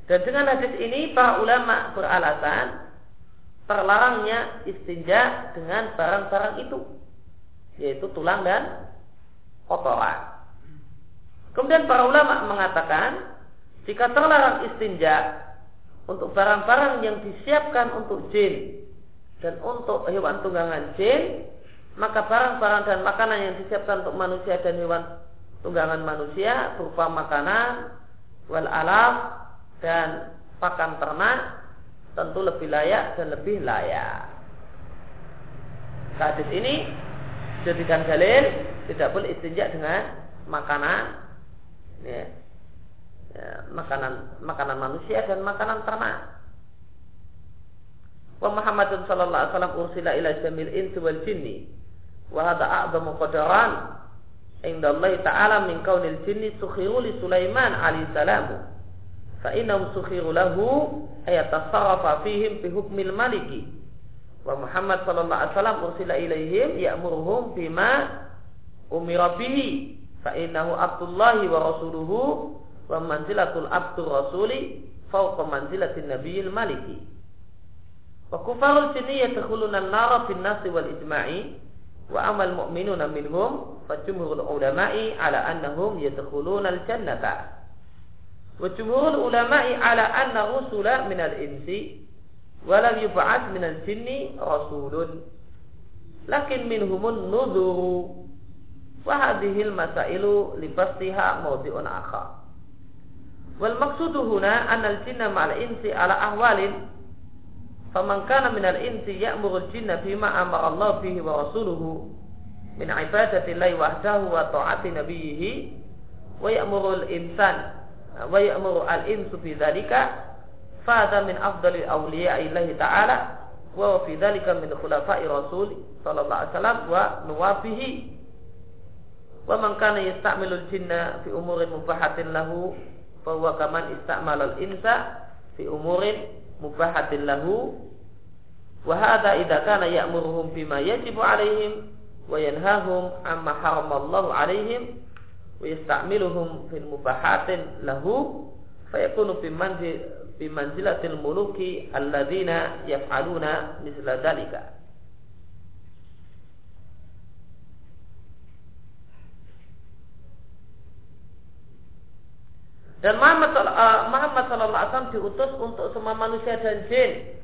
Dan dengan hadis ini para ulama beralasan terlarangnya istinja dengan barang-barang itu, yaitu tulang dan kotoran. Kemudian para ulama mengatakan jika terlarang istinja untuk barang-barang yang disiapkan untuk jin dan untuk hewan tunggangan jin, maka barang-barang dan makanan yang disiapkan untuk manusia dan hewan tunggangan manusia berupa makanan, wal alaf dan pakan ternak tentu lebih layak dan lebih layak. Hadis ini jadikan dalil tidak boleh istinja dengan makanan ya, ya, makanan makanan manusia dan makanan ternak. Wa Muhammadun sallallahu alaihi wasallam ursila ila jamil insi wal jinni wa hadha a'zamu qadaran indallahi ta'ala min kaunil jinni sukhiru li Sulaiman alaihi salamu fa innahum sukhiru lahu ayatasarrafa fihim bi hukmil maliki wa Muhammad sallallahu alaihi wasallam ursila ilaihim ya'muruhum bima umira bihi fa innahu abdullahi wa rasuluhu wa manzilatul abdur rasuli fawqa manzilatin nabiyil maliki wa kufarul jinni wa amal mu'minuna minhum fa jumhurul ulama'i ala annahum yadkhuluna al-jannata wa jumhurul ulama'i ala anna rusula min al-insi wa lam yub'ats min al-jinni rasulun lakin minhumun nudhuru wa hadhihi al-masailu li bastiha mawdi'un akhar wal maqsudu huna anna al-jinna ma'al insi ala ahwalin Faman kana minal insi ya'murul jinna bima amara Allah bihi wa rasuluhu min ibadati Allah wahdahu wa ta'ati nabiyhi wa ya'murul insan wa ya'muru al-insu bi dzalika fa min afdalil awliya'i Allah ta'ala wa fi dzalika min khulafa'i rasul sallallahu alaihi wasallam wa nuwafihi wa man kana yasta'milul jinna fi umurin mubahatin lahu fa mubahatin lahu wa hadza idza kana ya'muruhum bima yajibu alaihim wa yanhahum amma haramallahu alaihim wa yasta'miluhum fil mubahatin lahu fayakunu fi manzil fi manzilatil muluki alladzina yaf'aluna misla dzalika Dan Muhammad, uh, Muhammad Sallallahu Alaihi Wasallam diutus untuk semua manusia dan jin.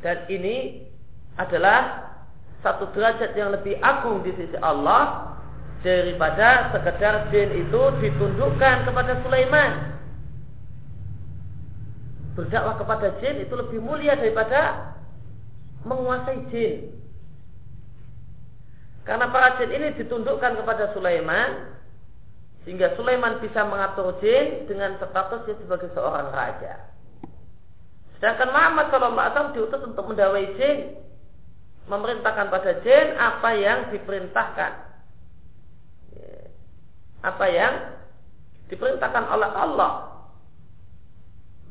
Dan ini adalah satu derajat yang lebih agung di sisi Allah daripada sekedar jin itu ditundukkan kepada Sulaiman. Berdakwah kepada jin itu lebih mulia daripada menguasai jin. Karena para jin ini ditundukkan kepada Sulaiman sehingga Sulaiman bisa mengatur jin dengan statusnya sebagai seorang raja. Sedangkan Muhammad SAW diutus untuk mendawai jin, memerintahkan pada jin apa yang diperintahkan, apa yang diperintahkan oleh Allah.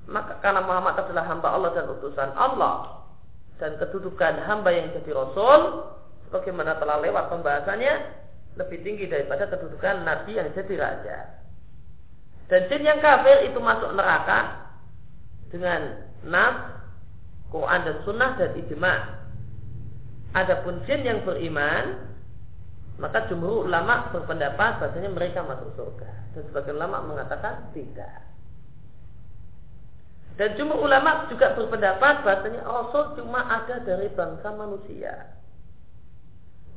Maka karena Muhammad adalah hamba Allah dan utusan Allah dan kedudukan hamba yang jadi Rasul, sebagaimana telah lewat pembahasannya, lebih tinggi daripada kedudukan nabi yang jadi raja. Dan jin yang kafir itu masuk neraka dengan nas, Quran dan sunnah dan ijma. Adapun jin yang beriman, maka jumhur ulama berpendapat bahasanya mereka masuk surga. Dan sebagian ulama mengatakan tidak. Dan jumhur ulama juga berpendapat bahasanya Rasul cuma ada dari bangsa manusia.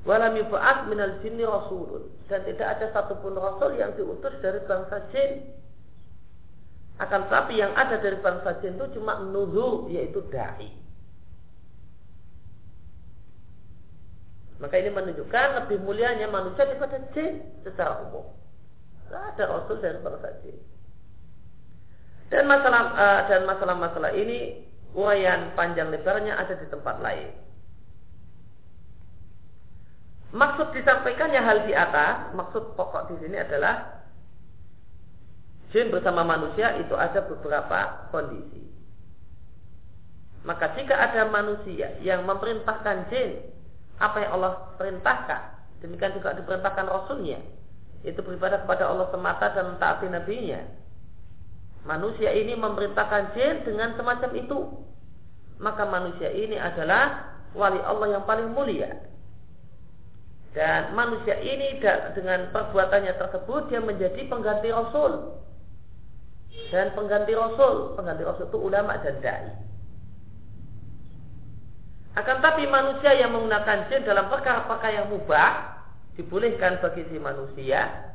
Walam yub'ats minal jinni rasulun dan tidak ada satupun rasul yang diutus dari bangsa jin. Akan tetapi yang ada dari bangsa jin itu cuma nuzul yaitu dai. Maka ini menunjukkan lebih mulianya manusia daripada jin secara umum. Tidak ada rasul dari bangsa jin. Dan masalah uh, dan masalah-masalah ini uraian panjang lebarnya ada di tempat lain. Maksud disampaikannya hal di atas, maksud pokok di sini adalah jin bersama manusia itu ada beberapa kondisi. Maka jika ada manusia yang memerintahkan jin apa yang Allah perintahkan, demikian juga diperintahkan Rasulnya, itu beribadah kepada Allah semata dan mentaati nabinya. Manusia ini memerintahkan jin dengan semacam itu. Maka manusia ini adalah wali Allah yang paling mulia dan manusia ini dengan perbuatannya tersebut dia menjadi pengganti Rasul. Dan pengganti Rasul, pengganti Rasul itu ulama dan dai. Akan tapi manusia yang menggunakan jin dalam perkara-perkara yang mubah dibolehkan bagi si manusia,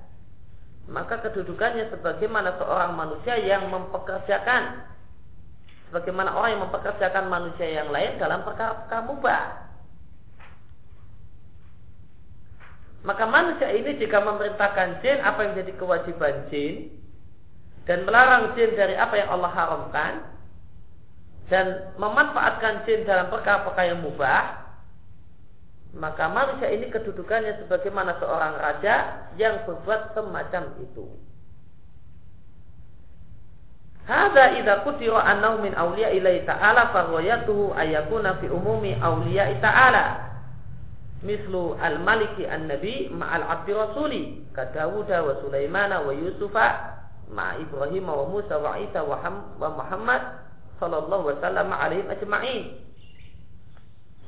maka kedudukannya sebagaimana seorang manusia yang mempekerjakan sebagaimana orang yang mempekerjakan manusia yang lain dalam perkara-perkara mubah. Maka manusia ini jika memerintahkan jin apa yang jadi kewajiban jin dan melarang jin dari apa yang Allah haramkan dan memanfaatkan jin dalam perkara-perkara yang mubah, maka manusia ini kedudukannya sebagaimana seorang raja yang berbuat semacam itu. Hada idza kutira annahu min awliya ta'ala farwayatuhu ayakuna fi umumi awliya ta'ala. Mislu al-maliki an-nabi ma'al abdi rasuli ka Dawud wa Sulaiman wa Yusufa ma Ibrahim wa Musa wa Isa wa Muhammad sallallahu wasallam alaihim ajma'in.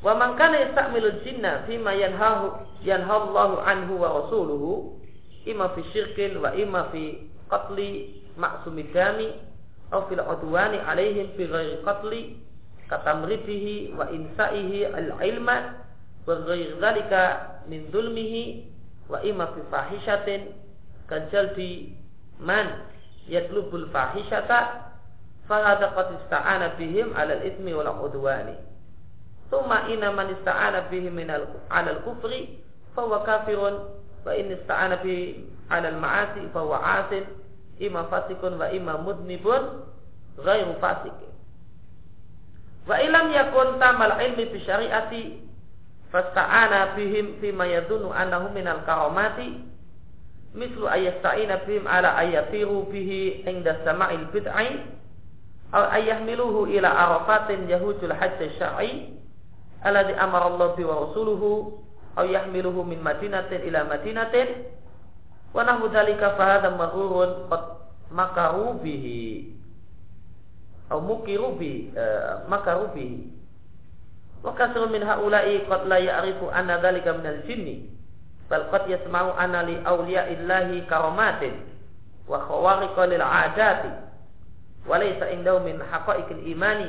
Wa man kana yasta'milu jinna fima yanhahu yanhahu Allah anhu wa rasuluhu imma fi syirkin wa imma fi qatli ma'sumid dami au fil udwani alaihim fi ghairi qatli katamridihi wa insaihi al ilma wa ghairi dzalika min dhulmihi wa imma fi fahishatin kajaldi man yatlubul fahishata fahada qad ista'ana bihim ala al ismi wal udwani thumma inna man ista'ana bihim min al ala al kufri fa huwa kafirun wa in fasta'ana bihim fi ma yadunu annahu minal karamati mislu ayasta'ina bihim ala ayatiru bihi inda sama'il bid'ai aw ayahmiluhu ila arafatin yahujul hajj syar'i alladhi amara Allah bi wa rasuluhu aw yahmiluhu min madinatin ila madinatin wa nahu dzalika fa hadha maghrurun qad makaru bihi atau mukiru bi uh, makaru bihi wa kasrun min haula'i qad la ya'rifu anna dzalika minal jinni bal qad yasma'u anna li awliya'illahi karamatin wa khawariqa lil 'adati wa laysa indahu min haqa'iqil imani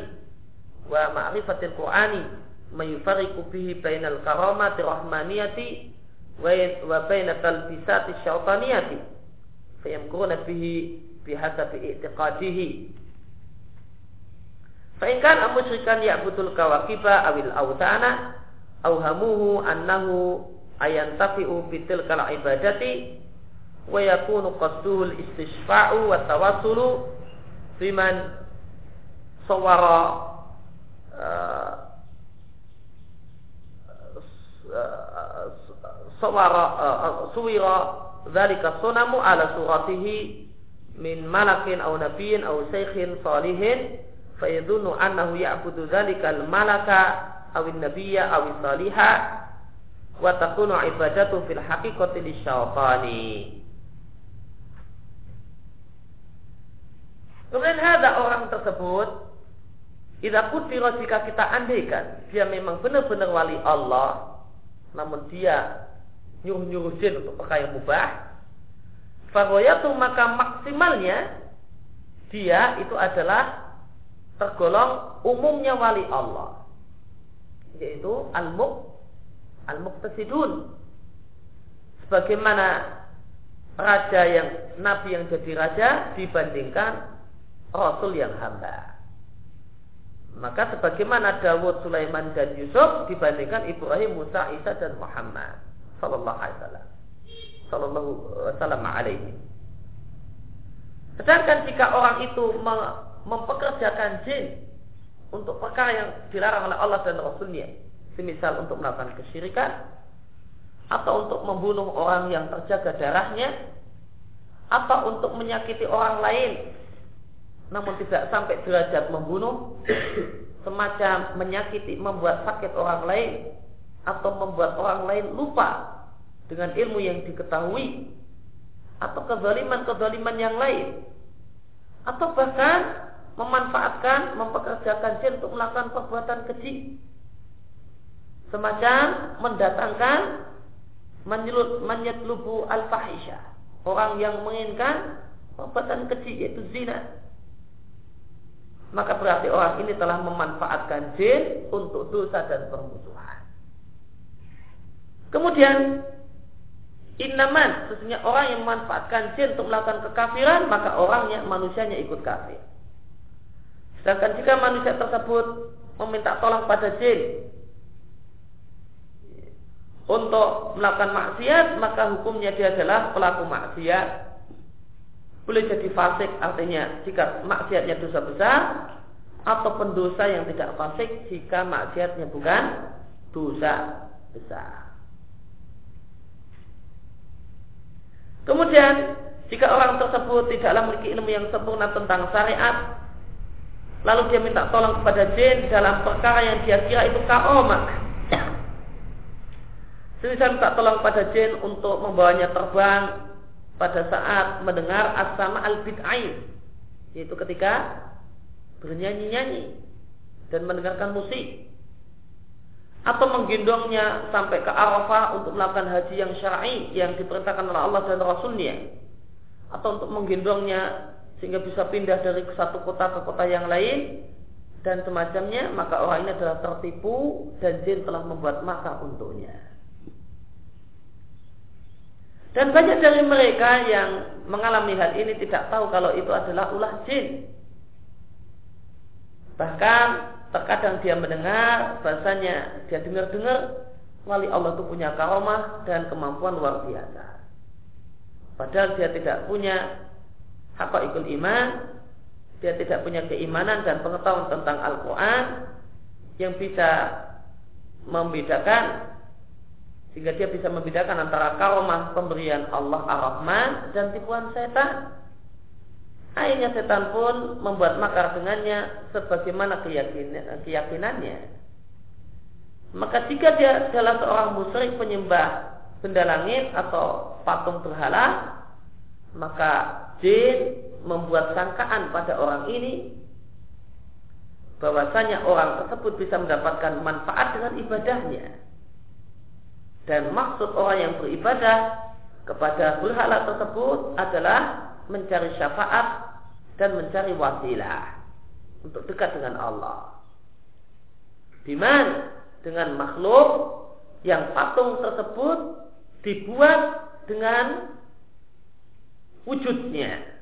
wa ma'rifatil qur'ani ma yufariqu bihi bainal karamati rahmaniyati wa baina فإن كان مشركا يعبد الكواكب أو الأوثان أوهموه أنه أينتفئ بتلك العبادة ويكون قصده الاستشفاع والتواصل بمن صور آه، آه، صور آه، صور ذلك الصنم على صورته من ملك أو نبي أو شيخ صالح. Fayadhunnu annahu ya'budu dzalikal malaka aw nabiyya aw saliha wa takunu ibadatu fil haqiqati lisyaitani. Kemudian ada orang tersebut Idza kutira jika kita andaikan dia memang benar-benar wali Allah namun dia nyuruh-nyuruh jin untuk perkara yang mubah Fagoyatu maka maksimalnya dia itu adalah tergolong umumnya wali Allah yaitu al-muk al-muqtasidun. Sebagaimana raja yang nabi yang jadi raja dibandingkan rasul yang hamba. Maka sebagaimana Dawud, Sulaiman dan Yusuf dibandingkan Ibrahim, Musa, Isa dan Muhammad sallallahu alaihi wasallam. Sallallahu Wasallam alaihi. Sedangkan jika orang itu mempekerjakan jin untuk perkara yang dilarang oleh Allah dan Rasulnya, semisal untuk melakukan kesyirikan, atau untuk membunuh orang yang terjaga darahnya, atau untuk menyakiti orang lain, namun tidak sampai derajat membunuh, <coughs> semacam menyakiti, membuat sakit orang lain, atau membuat orang lain lupa dengan ilmu yang diketahui atau kezaliman-kezaliman yang lain atau bahkan memanfaatkan mempekerjakan jin untuk melakukan perbuatan keji. Semacam mendatangkan menyelut menyetlubu al fahisha orang yang menginginkan perbuatan keji yaitu zina. Maka berarti orang ini telah memanfaatkan jin untuk dosa dan permusuhan. Kemudian Innaman, sesungguhnya orang yang memanfaatkan jin untuk melakukan kekafiran, maka orangnya, manusianya ikut kafir. Sedangkan jika manusia tersebut meminta tolong pada jin untuk melakukan maksiat, maka hukumnya dia adalah pelaku maksiat. Boleh jadi fasik, artinya jika maksiatnya dosa besar, atau pendosa yang tidak fasik jika maksiatnya bukan dosa. besar. Kemudian jika orang tersebut tidaklah memiliki ilmu yang sempurna tentang syariat, lalu dia minta tolong kepada jin dalam perkara yang dia kira itu kaomak. Semisal minta tolong pada jin untuk membawanya terbang pada saat mendengar asama al-bid'ain, yaitu ketika bernyanyi-nyanyi dan mendengarkan musik atau menggendongnya sampai ke Arafah untuk melakukan haji yang syar'i yang diperintahkan oleh Allah dan Rasulnya atau untuk menggendongnya sehingga bisa pindah dari satu kota ke kota yang lain dan semacamnya maka orang ini adalah tertipu dan jin telah membuat maka untuknya. Dan banyak dari mereka yang mengalami hal ini tidak tahu kalau itu adalah ulah jin. Bahkan terkadang dia mendengar bahasanya dia dengar-dengar wali Allah itu punya karomah dan kemampuan luar biasa. Padahal dia tidak punya ikut iman, dia tidak punya keimanan dan pengetahuan tentang Al-Quran yang bisa membedakan sehingga dia bisa membedakan antara karomah pemberian Allah Ar-Rahman dan tipuan setan. Akhirnya setan pun membuat makar dengannya sebagaimana keyakinan, keyakinannya. Maka jika dia adalah seorang musyrik penyembah benda langit atau patung berhala, maka jin membuat sangkaan pada orang ini bahwasanya orang tersebut bisa mendapatkan manfaat dengan ibadahnya. Dan maksud orang yang beribadah kepada berhala tersebut adalah mencari syafaat dan mencari wasilah untuk dekat dengan Allah. Di mana dengan makhluk yang patung tersebut dibuat dengan wujudnya.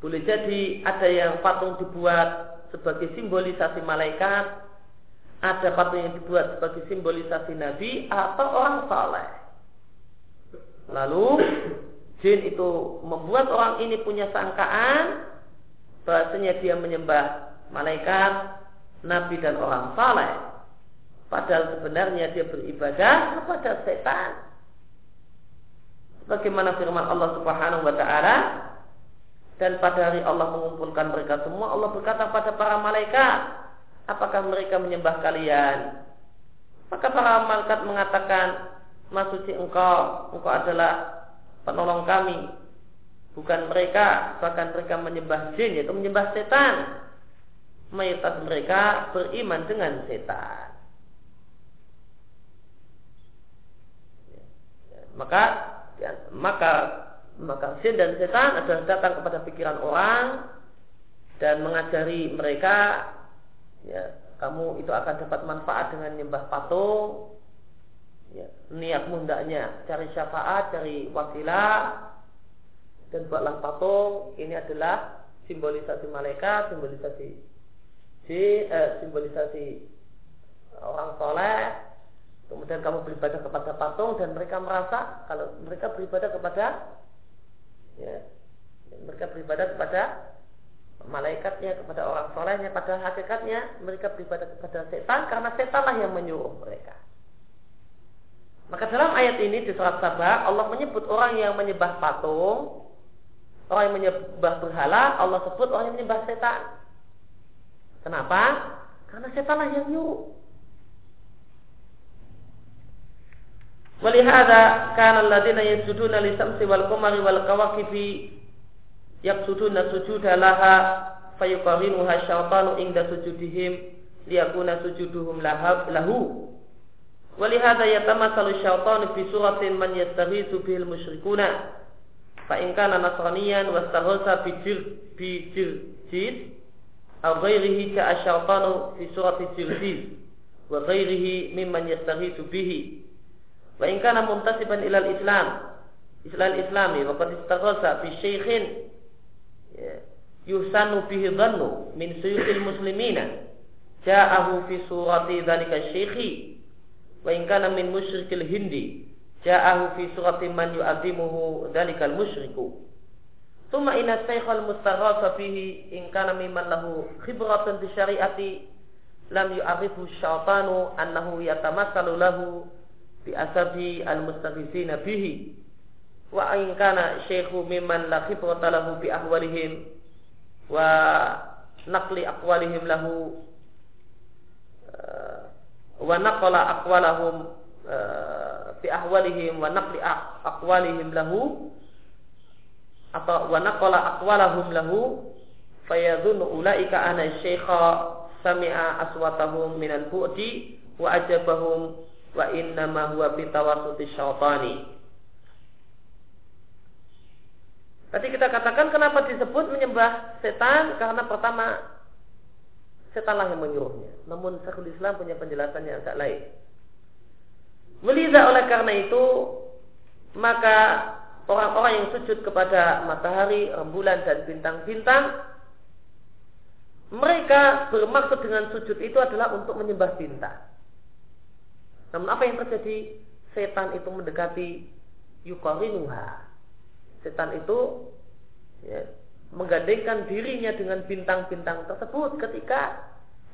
Boleh jadi ada yang patung dibuat sebagai simbolisasi malaikat, ada patung yang dibuat sebagai simbolisasi nabi atau orang saleh. Lalu jin itu membuat orang ini punya sangkaan bahasanya dia menyembah malaikat, nabi dan orang saleh. Padahal sebenarnya dia beribadah kepada setan. Bagaimana firman Allah Subhanahu wa taala? Dan pada hari Allah mengumpulkan mereka semua Allah berkata pada para malaikat apakah mereka menyembah kalian? Maka para malaikat mengatakan Masuci engkau engkau adalah penolong kami. Bukan mereka bahkan mereka menyembah jin yaitu menyembah setan. Mayoritas mereka beriman dengan setan. Maka ya, maka maka jin dan setan adalah datang kepada pikiran orang dan mengajari mereka ya kamu itu akan dapat manfaat dengan nyembah patung. Ya, niatmu hendaknya cari syafaat cari wasilah dan buatlah patung. Ini adalah simbolisasi malaikat simbolisasi jin eh, simbolisasi orang soleh Kemudian kamu beribadah kepada patung dan mereka merasa kalau mereka beribadah kepada ya, mereka beribadah kepada malaikatnya, kepada orang solehnya, pada hakikatnya mereka beribadah kepada setan karena setanlah yang menyuruh mereka. Maka dalam ayat ini di surat Sabah Allah menyebut orang yang menyembah patung, orang yang menyembah berhala, Allah sebut orang yang menyembah setan. Kenapa? Karena setanlah yang nyuruh. ولهذا كان الذين يسجدون للشمس والقمر والكواكب يقصدون السجود لها فيقرنها الشيطان عند سجودهم ليكون سجودهم له ولهذا يتمثل الشيطان في سورة من يستغيث به المشركون فإن كان نصرانيا واستغاث بجرجيس أو غيره جاء الشيطان في سورة جرجيس وغيره ممن يستغيث به. Fi surati jirjiz wa ghairihi mimman yastaghiitsu bihi Wa in kana muntasiban ilal Islam, Islam Islami wa qad istaghatha fi syaikhin ya, yuhsanu bihi dhannu min suyukhil muslimina. Ja'ahu fi surati dhalika syaikhi wa in kana min musyrikil hindi ja'ahu fi surati man yu'azzimuhu dhalikal musyriku Thumma inna syaikhal mustaghatha fihi bi asabi al-mustaghithina bihi. Wa in kana syekhu mimman la khibrata lahu bi ahwalihim. Wa naqli aqwalihim lahu uh, wa naqala aqwalahum uh, bi ahwalihim wa naqli aqwalihim lahu atau wa naqala aqwalahum lahu fayadhunnu ulaika ana syekha sami'a aswatahum minal bu'di wa ajabahum wa inna ma huwa bitawassuti syaitani. Tadi kita katakan kenapa disebut menyembah setan karena pertama setanlah yang menyuruhnya. Namun Syekhul Islam punya penjelasan yang agak lain. Meliza oleh karena itu maka orang-orang yang sujud kepada matahari, rembulan dan bintang-bintang mereka bermaksud dengan sujud itu adalah untuk menyembah bintang. Namun apa yang terjadi? Setan itu mendekati yukarinuha. Setan itu ya, menggandengkan dirinya dengan bintang-bintang tersebut ketika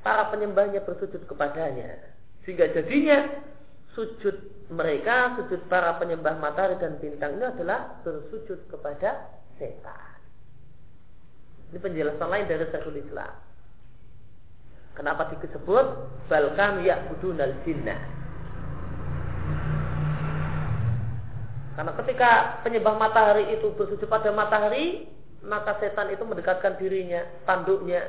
para penyembahnya bersujud kepadanya. Sehingga jadinya sujud mereka, sujud para penyembah matahari dan bintang ini adalah bersujud kepada setan. Ini penjelasan lain dari Syekhul Islam. Kenapa disebut balkam ya'budunal jinnah? Karena ketika penyembah matahari itu bersujud pada matahari, maka setan itu mendekatkan dirinya, tanduknya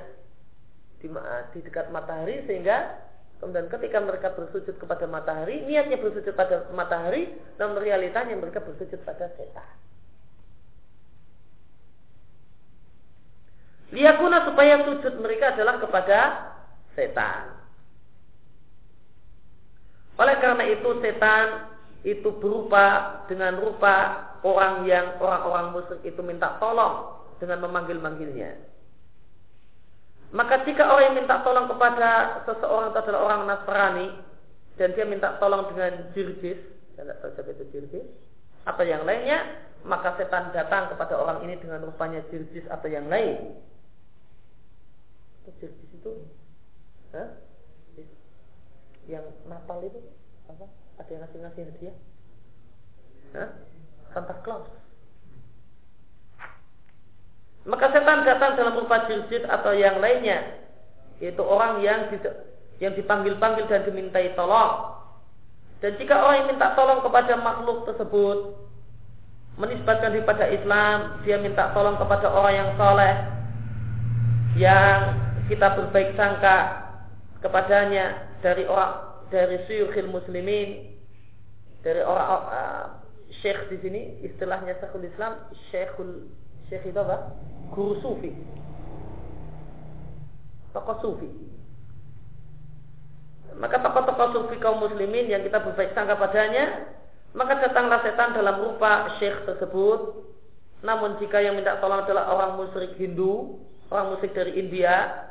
di, di dekat matahari sehingga kemudian ketika mereka bersujud kepada matahari, niatnya bersujud pada matahari, dan realitanya mereka bersujud pada setan. Liyakuna supaya sujud mereka adalah kepada setan. Oleh karena itu setan itu berupa dengan rupa orang yang orang-orang musyrik itu minta tolong dengan memanggil-manggilnya. Maka jika orang yang minta tolong kepada seseorang itu adalah orang Nasrani dan dia minta tolong dengan jirjis, saya tidak tahu siapa itu jirjis, atau yang lainnya, maka setan datang kepada orang ini dengan rupanya jirjis atau yang lain itu itu Hah? Yang Natal itu apa ada yang ngasih ngasih hadiah? Hah? Santa Claus. Maka setan datang dalam rupa jilid atau yang lainnya yaitu orang yang yang dipanggil-panggil dan dimintai tolong. Dan jika orang yang minta tolong kepada makhluk tersebut menisbatkan daripada Islam dia minta tolong kepada orang yang soleh yang kita berbaik sangka kepadanya dari orang dari syukhil muslimin dari orang uh, syekh di sini istilahnya Syekhul Islam Syekhul Syekh itu apa? Guru sufi. Tokoh sufi. Maka tokoh-tokoh sufi kaum muslimin yang kita berbaik sangka padanya, maka datanglah setan dalam rupa syekh tersebut. Namun jika yang minta tolong adalah orang musyrik Hindu, orang musyrik dari India,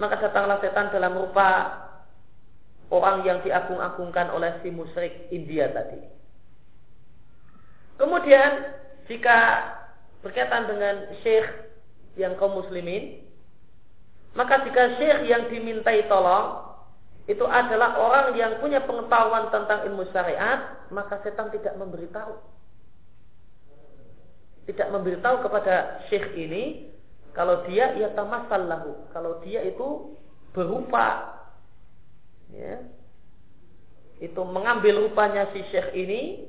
maka datanglah setan dalam rupa orang yang diagung-agungkan oleh si musyrik India tadi. Kemudian jika berkaitan dengan syekh yang kaum muslimin, maka jika syekh yang dimintai tolong itu adalah orang yang punya pengetahuan tentang ilmu syariat, maka setan tidak memberitahu. Tidak memberitahu kepada syekh ini kalau dia ia tamasal lahu. Kalau dia itu berupa ya, itu mengambil rupanya si syekh ini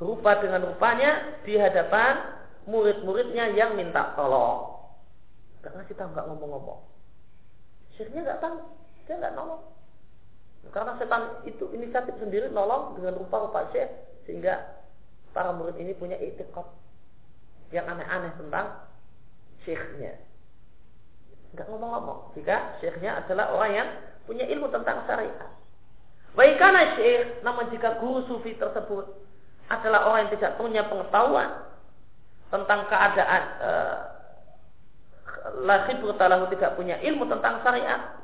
berupa dengan rupanya di hadapan murid-muridnya yang minta tolong. Gak ngasih tahu, gak ngomong-ngomong. Syekhnya gak tahu, dia gak nolong. Karena setan itu inisiatif sendiri nolong dengan rupa-rupa syekh sehingga para murid ini punya etikot yang aneh-aneh tentang syekhnya. Enggak ngomong-ngomong. Jika syekhnya adalah orang yang punya ilmu tentang syariat. Baikana syekh, namun jika guru sufi tersebut adalah orang yang tidak punya pengetahuan tentang keadaan eh, laki bertalahu tidak punya ilmu tentang syariat,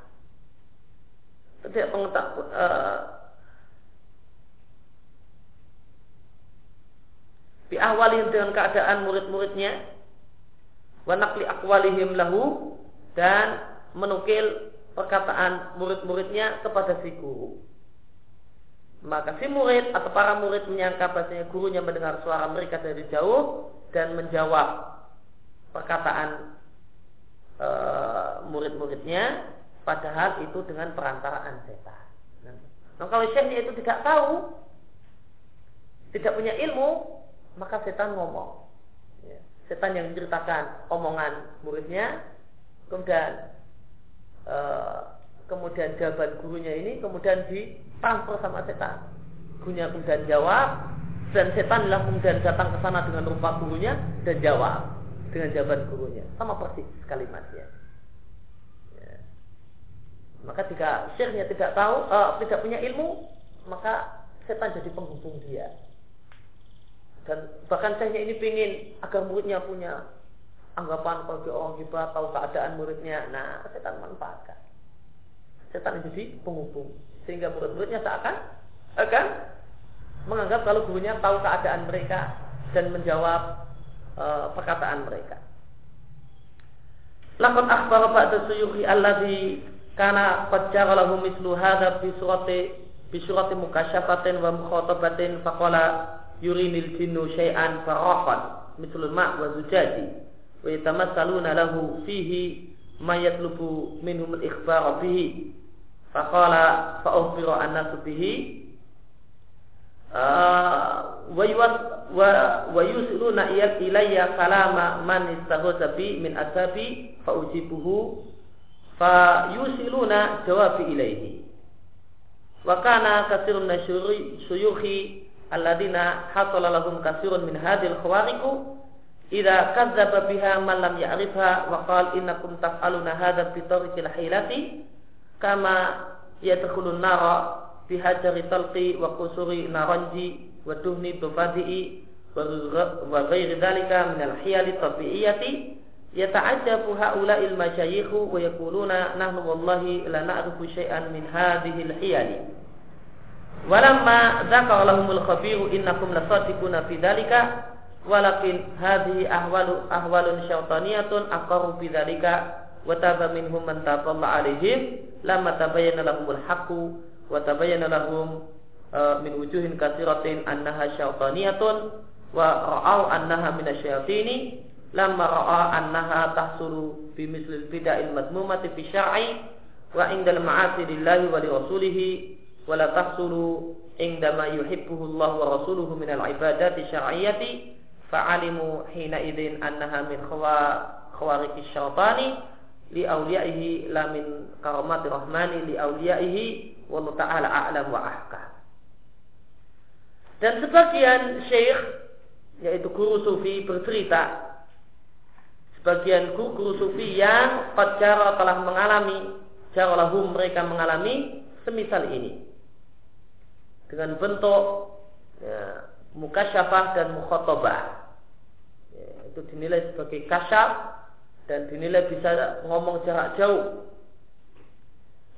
tidak pengetahuan eh, diawali dengan keadaan murid-muridnya wa naqli aqwalihim lahu dan menukil perkataan murid-muridnya kepada si guru. Maka si murid atau para murid menyangka bahasanya gurunya mendengar suara mereka dari jauh dan menjawab perkataan e, murid-muridnya padahal itu dengan perantaraan setan. Nah, kalau syekhnya itu tidak tahu, tidak punya ilmu, maka setan ngomong. Ya. Setan yang menceritakan omongan muridnya, kemudian e, kemudian jawaban gurunya ini kemudian ditransfer sama setan. Gurunya kemudian jawab, dan setan lah kemudian datang ke sana dengan rupa gurunya dan jawab dengan jawaban gurunya sama persis kalimatnya. Ya. Maka jika syekhnya tidak tahu, uh, tidak punya ilmu, maka setan jadi penghubung dia. Dan bahkan syekhnya ini ingin agar muridnya punya anggapan bagi orang hebat, tahu keadaan muridnya. Nah, setan manfaatkan. Setan jadi penghubung. Sehingga murid-muridnya seakan akan menganggap kalau gurunya tahu keadaan mereka dan menjawab uh, perkataan mereka. Laqad akhbara ba'da suyuhi alladhi kana qad jara lahu mislu hadha bi surati mukasyafatin wa mukhatabatin faqala yurinil jinnu syai'an faraqan mislu ma' wa zujaji ويتمثلون له فيه ما يطلب منهم الإخبار به فقال فأخبر الناس به آه، ويوصلون الي كلام من استغوث بي من اسابي فأجيبه فيوصلون جوابي إليه. وكان كثير من شيوخي الذين حصل لهم كثير من هذه الخوارق إذا كذب بها من لم يعرفها وقال إنكم تفعلون هذا بطريق الحيلة كما يدخل النار في هجر طلقي وقصور نارنجي ودهن تفادئي وغير ذلك من الحيل الطبيعية. يتعجب هؤلاء المشايخ ويقولون نحن والله لا نعرف شيئا من هذه الحيل. ولما ذكر لهم الخبير إنكم لصادقون في ذلك walakin hadhihi ahwalu ahwalun syaitaniyatun aqarru bi dhalika wa taba minhum man taballa alaihim lamma tabayyana lahumul haqqu wa tabayyana lahum uh, min wujuhin katsiratin annaha syaitaniyatun wa ra'au annaha min asyayatini lamma ra'a annaha tahsulu bi mislil bid'il madmumati fi syar'i wa indal ma'asi lillahi wa li rasulihi wa la tahsulu indama yuhibbuhu Allah wa rasuluhu min al-ibadati syar'iyyati fa'alimu hina idzin annaha min khawariqi syaitani li awliyaihi la min karamati rahmani li awliyaihi Wallahu ta'ala a'lam wa ahkam. Dan sebagian syekh yaitu guru sufi bercerita sebagian guru-guru sufi yang pacara telah mengalami jaralahum mereka mengalami semisal ini dengan bentuk ya, mukasyafah dan mukhotabah ya, itu dinilai sebagai kasyaf dan dinilai bisa ngomong jarak jauh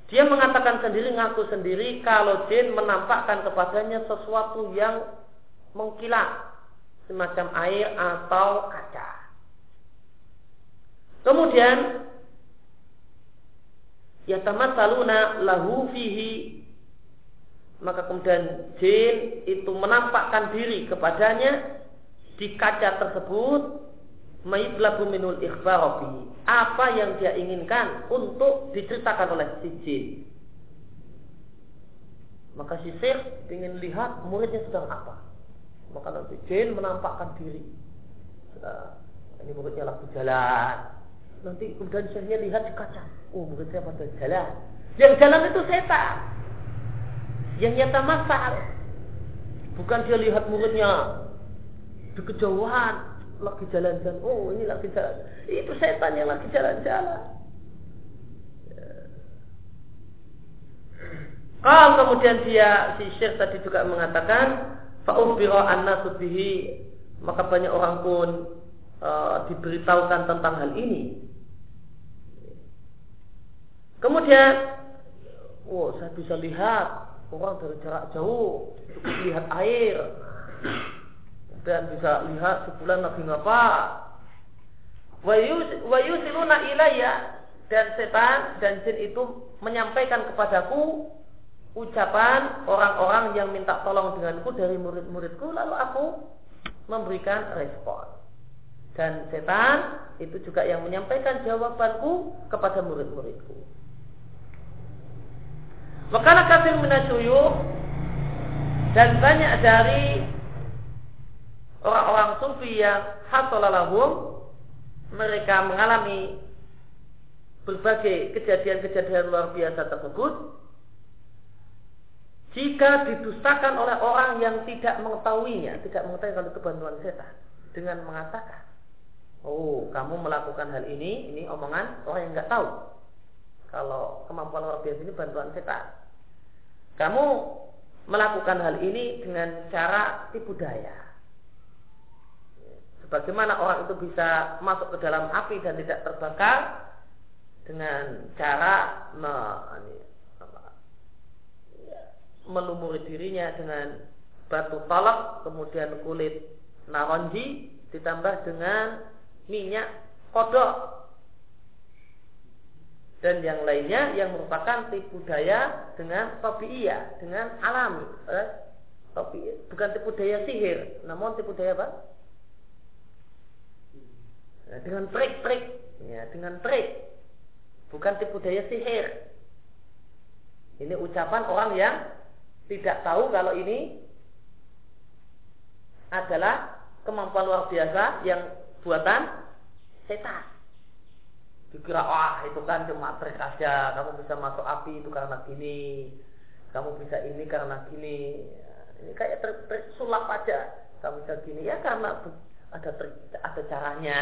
dia mengatakan sendiri, ngaku sendiri kalau jin menampakkan kepadanya sesuatu yang mengkilat semacam air atau kaca. Kemudian yatamatsaluna lahu fihi maka kemudian jin itu menampakkan diri kepadanya di kaca tersebut Maiblabu minul Apa yang dia inginkan untuk diceritakan oleh si jin. Maka si Sir ingin lihat muridnya sedang apa. Maka nanti jin menampakkan diri. Ini muridnya lagi jalan. Nanti kemudian syekhnya lihat di kaca. Oh muridnya pada jalan. Yang jalan itu setan. Yang nyata masak. Bukan dia lihat muridnya di kejauhan lagi jalan-jalan. Oh, ini lagi jalan. Itu setan yang lagi jalan-jalan. Kalau kemudian dia si Syekh tadi juga mengatakan fa'ubira anna subihi maka banyak orang pun uh, diberitahukan tentang hal ini. Kemudian, oh saya bisa lihat orang dari jarak jauh lihat air. Dan bisa lihat sebulan lagi ngapa. Wa yusiluna ilayya. Dan setan dan jin itu menyampaikan kepadaku ucapan orang-orang yang minta tolong denganku dari murid-muridku. Lalu aku memberikan respon. Dan setan itu juga yang menyampaikan jawabanku kepada murid-muridku Wakala kafir minasyuyuk dan banyak dari orang-orang sufi yang hasolalahum mereka mengalami berbagai kejadian-kejadian luar biasa tersebut jika didustakan oleh orang yang tidak mengetahuinya, tidak mengetahui kalau itu bantuan setan dengan mengatakan, "Oh, kamu melakukan hal ini, ini omongan orang yang nggak tahu." Kalau kemampuan luar biasa ini bantuan setan. Kamu melakukan hal ini dengan cara tipu daya. Sebagaimana orang itu bisa masuk ke dalam api dan tidak terbakar dengan cara me, melumuri dirinya dengan batu talak, kemudian kulit naronji, ditambah dengan minyak kodok dan yang lainnya yang merupakan tipu daya dengan iya dengan alami. Eh? Topi, bukan tipu daya sihir, namun tipu daya apa? Nah, dengan trik-trik, ya, dengan trik, bukan tipu daya sihir. Ini ucapan orang yang tidak tahu kalau ini adalah kemampuan luar biasa yang buatan setan. Dikira wah itu kan cuma trik aja, kamu bisa masuk api itu karena gini, kamu bisa ini karena gini. Ini kayak trik-trik sulap aja, kamu bisa gini ya karena ada trik, ada caranya.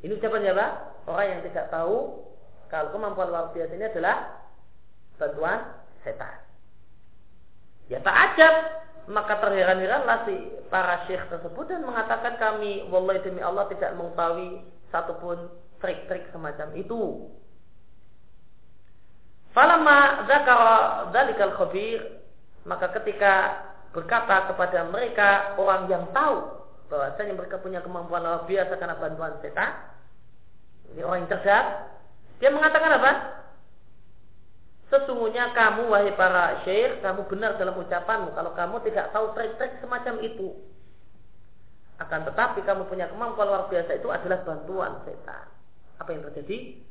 Ini ucapan siapa? Orang yang tidak tahu kalau kemampuan luar biasa ini adalah bantuan setan. Ya tak ajab maka terheran-heranlah si para syekh tersebut dan mengatakan kami wallahi demi Allah tidak mengetahui satupun trik-trik semacam itu. Falamma dzakara dzalikal khabir maka ketika berkata kepada mereka orang yang tahu bahwasanya mereka punya kemampuan luar biasa karena bantuan setan ini orang yang cerdas dia mengatakan apa Sesungguhnya kamu wahai para syekh, kamu benar dalam ucapanmu kalau kamu tidak tahu trik-trik semacam itu. Akan tetapi kamu punya kemampuan luar biasa itu adalah bantuan setan. Apa yang terjadi?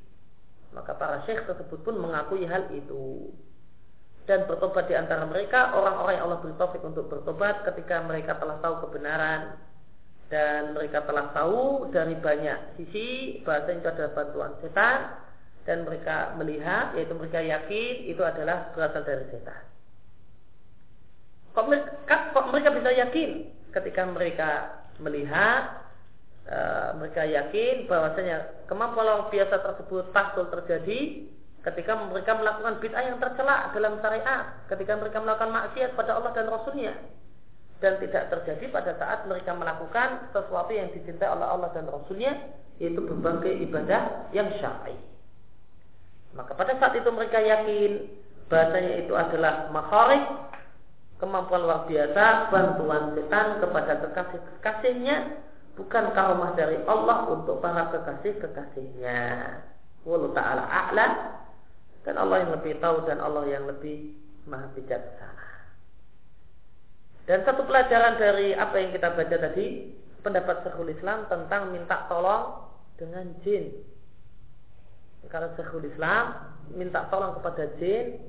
Maka para syekh tersebut pun mengakui hal itu. Dan bertobat di antara mereka orang-orang yang Allah beri taufik untuk bertobat ketika mereka telah tahu kebenaran dan mereka telah tahu dari banyak sisi bahasa itu adalah bantuan setan dan mereka melihat yaitu mereka yakin itu adalah berasal dari setan. Kok mereka, kok mereka bisa yakin ketika mereka melihat e, mereka yakin bahwasanya kemampuan luar biasa tersebut tahsul terjadi ketika mereka melakukan bid'ah yang tercela dalam syariat, ketika mereka melakukan maksiat pada Allah dan Rasulnya dan tidak terjadi pada saat mereka melakukan sesuatu yang dicintai oleh Allah dan Rasulnya yaitu berbagai ibadah yang syar'i. Maka pada saat itu mereka yakin bahasanya itu adalah makharij kemampuan luar biasa bantuan setan kepada kekasih-kekasihnya bukan karomah dari Allah untuk para kekasih-kekasihnya. Wallahu taala a'lam dan Allah yang lebih tahu dan Allah yang lebih maha bijaksana. Dan satu pelajaran dari apa yang kita baca tadi, pendapat Syekhul Islam tentang minta tolong dengan jin kalau Syekhul Islam minta tolong kepada jin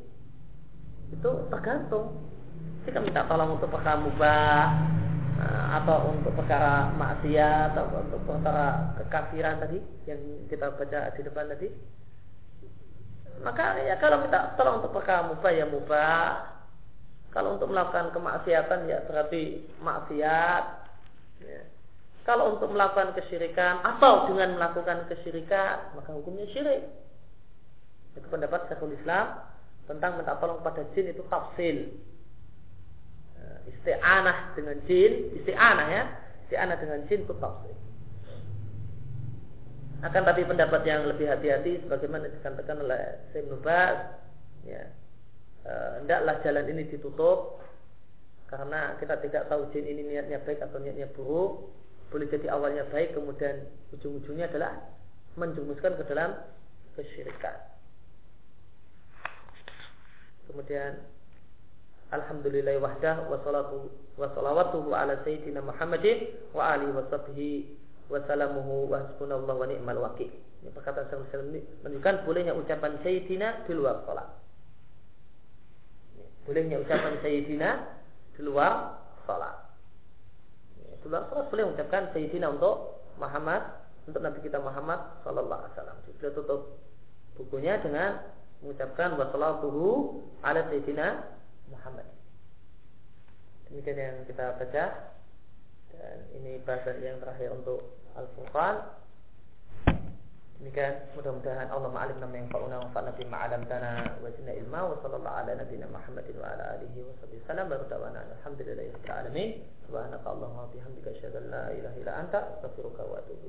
itu tergantung jika minta tolong untuk perkara mubah eh, atau untuk perkara maksiat atau untuk perkara kekafiran tadi yang kita baca di depan tadi maka ya kalau minta tolong untuk perkara mubah ya mubah kalau untuk melakukan kemaksiatan ya berarti maksiat ya. Kalau untuk melakukan kesyirikan atau dengan melakukan kesyirikan, maka hukumnya syirik. Itu pendapat Syekhul Islam tentang minta tolong kepada jin itu tafsil. Isti'anah dengan jin, isti'anah ya, isti'anah dengan jin itu tafsil. Akan tapi pendapat yang lebih hati-hati sebagaimana dikatakan oleh Syekh Nubas, ya, e, hendaklah jalan ini ditutup karena kita tidak tahu jin ini niatnya baik atau niatnya buruk boleh jadi awalnya baik kemudian ujung-ujungnya adalah menjumuskan ke dalam kesyirikan. Kemudian Alhamdulillah wahdah wa salatu wa salawatuhu ala sayyidina Muhammadin wa alihi wa sahbihi wa salamuhu wa hasbunallahu wa ni'mal wakil. Ini perkataan Syaikhul ini menunjukkan bolehnya ucapan sayyidina di luar salat. Bolehnya ucapan sayyidina di luar salat. Di luar salat boleh mengucapkan sayyidina untuk Muhammad untuk Nabi kita Muhammad sallallahu alaihi wasallam. Beliau tutup bukunya dengan mengucapkan wassalatuhu ala sayyidina Muhammad. Demikian yang kita baca dan ini bahasa yang terakhir untuk Al-Furqan. Demikian mudah-mudahan Allah ma'alim nama yang fa'una wa fa'na bima alam tanah wa zina ilma wa sallallahu ala nabina Muhammadin wa ala alihi wa sallallahu salam baru dawana alhamdulillahi rabbil alamin subhanaka Allahumma bihamdika asyhadu an la ilaha illa anta wa atubu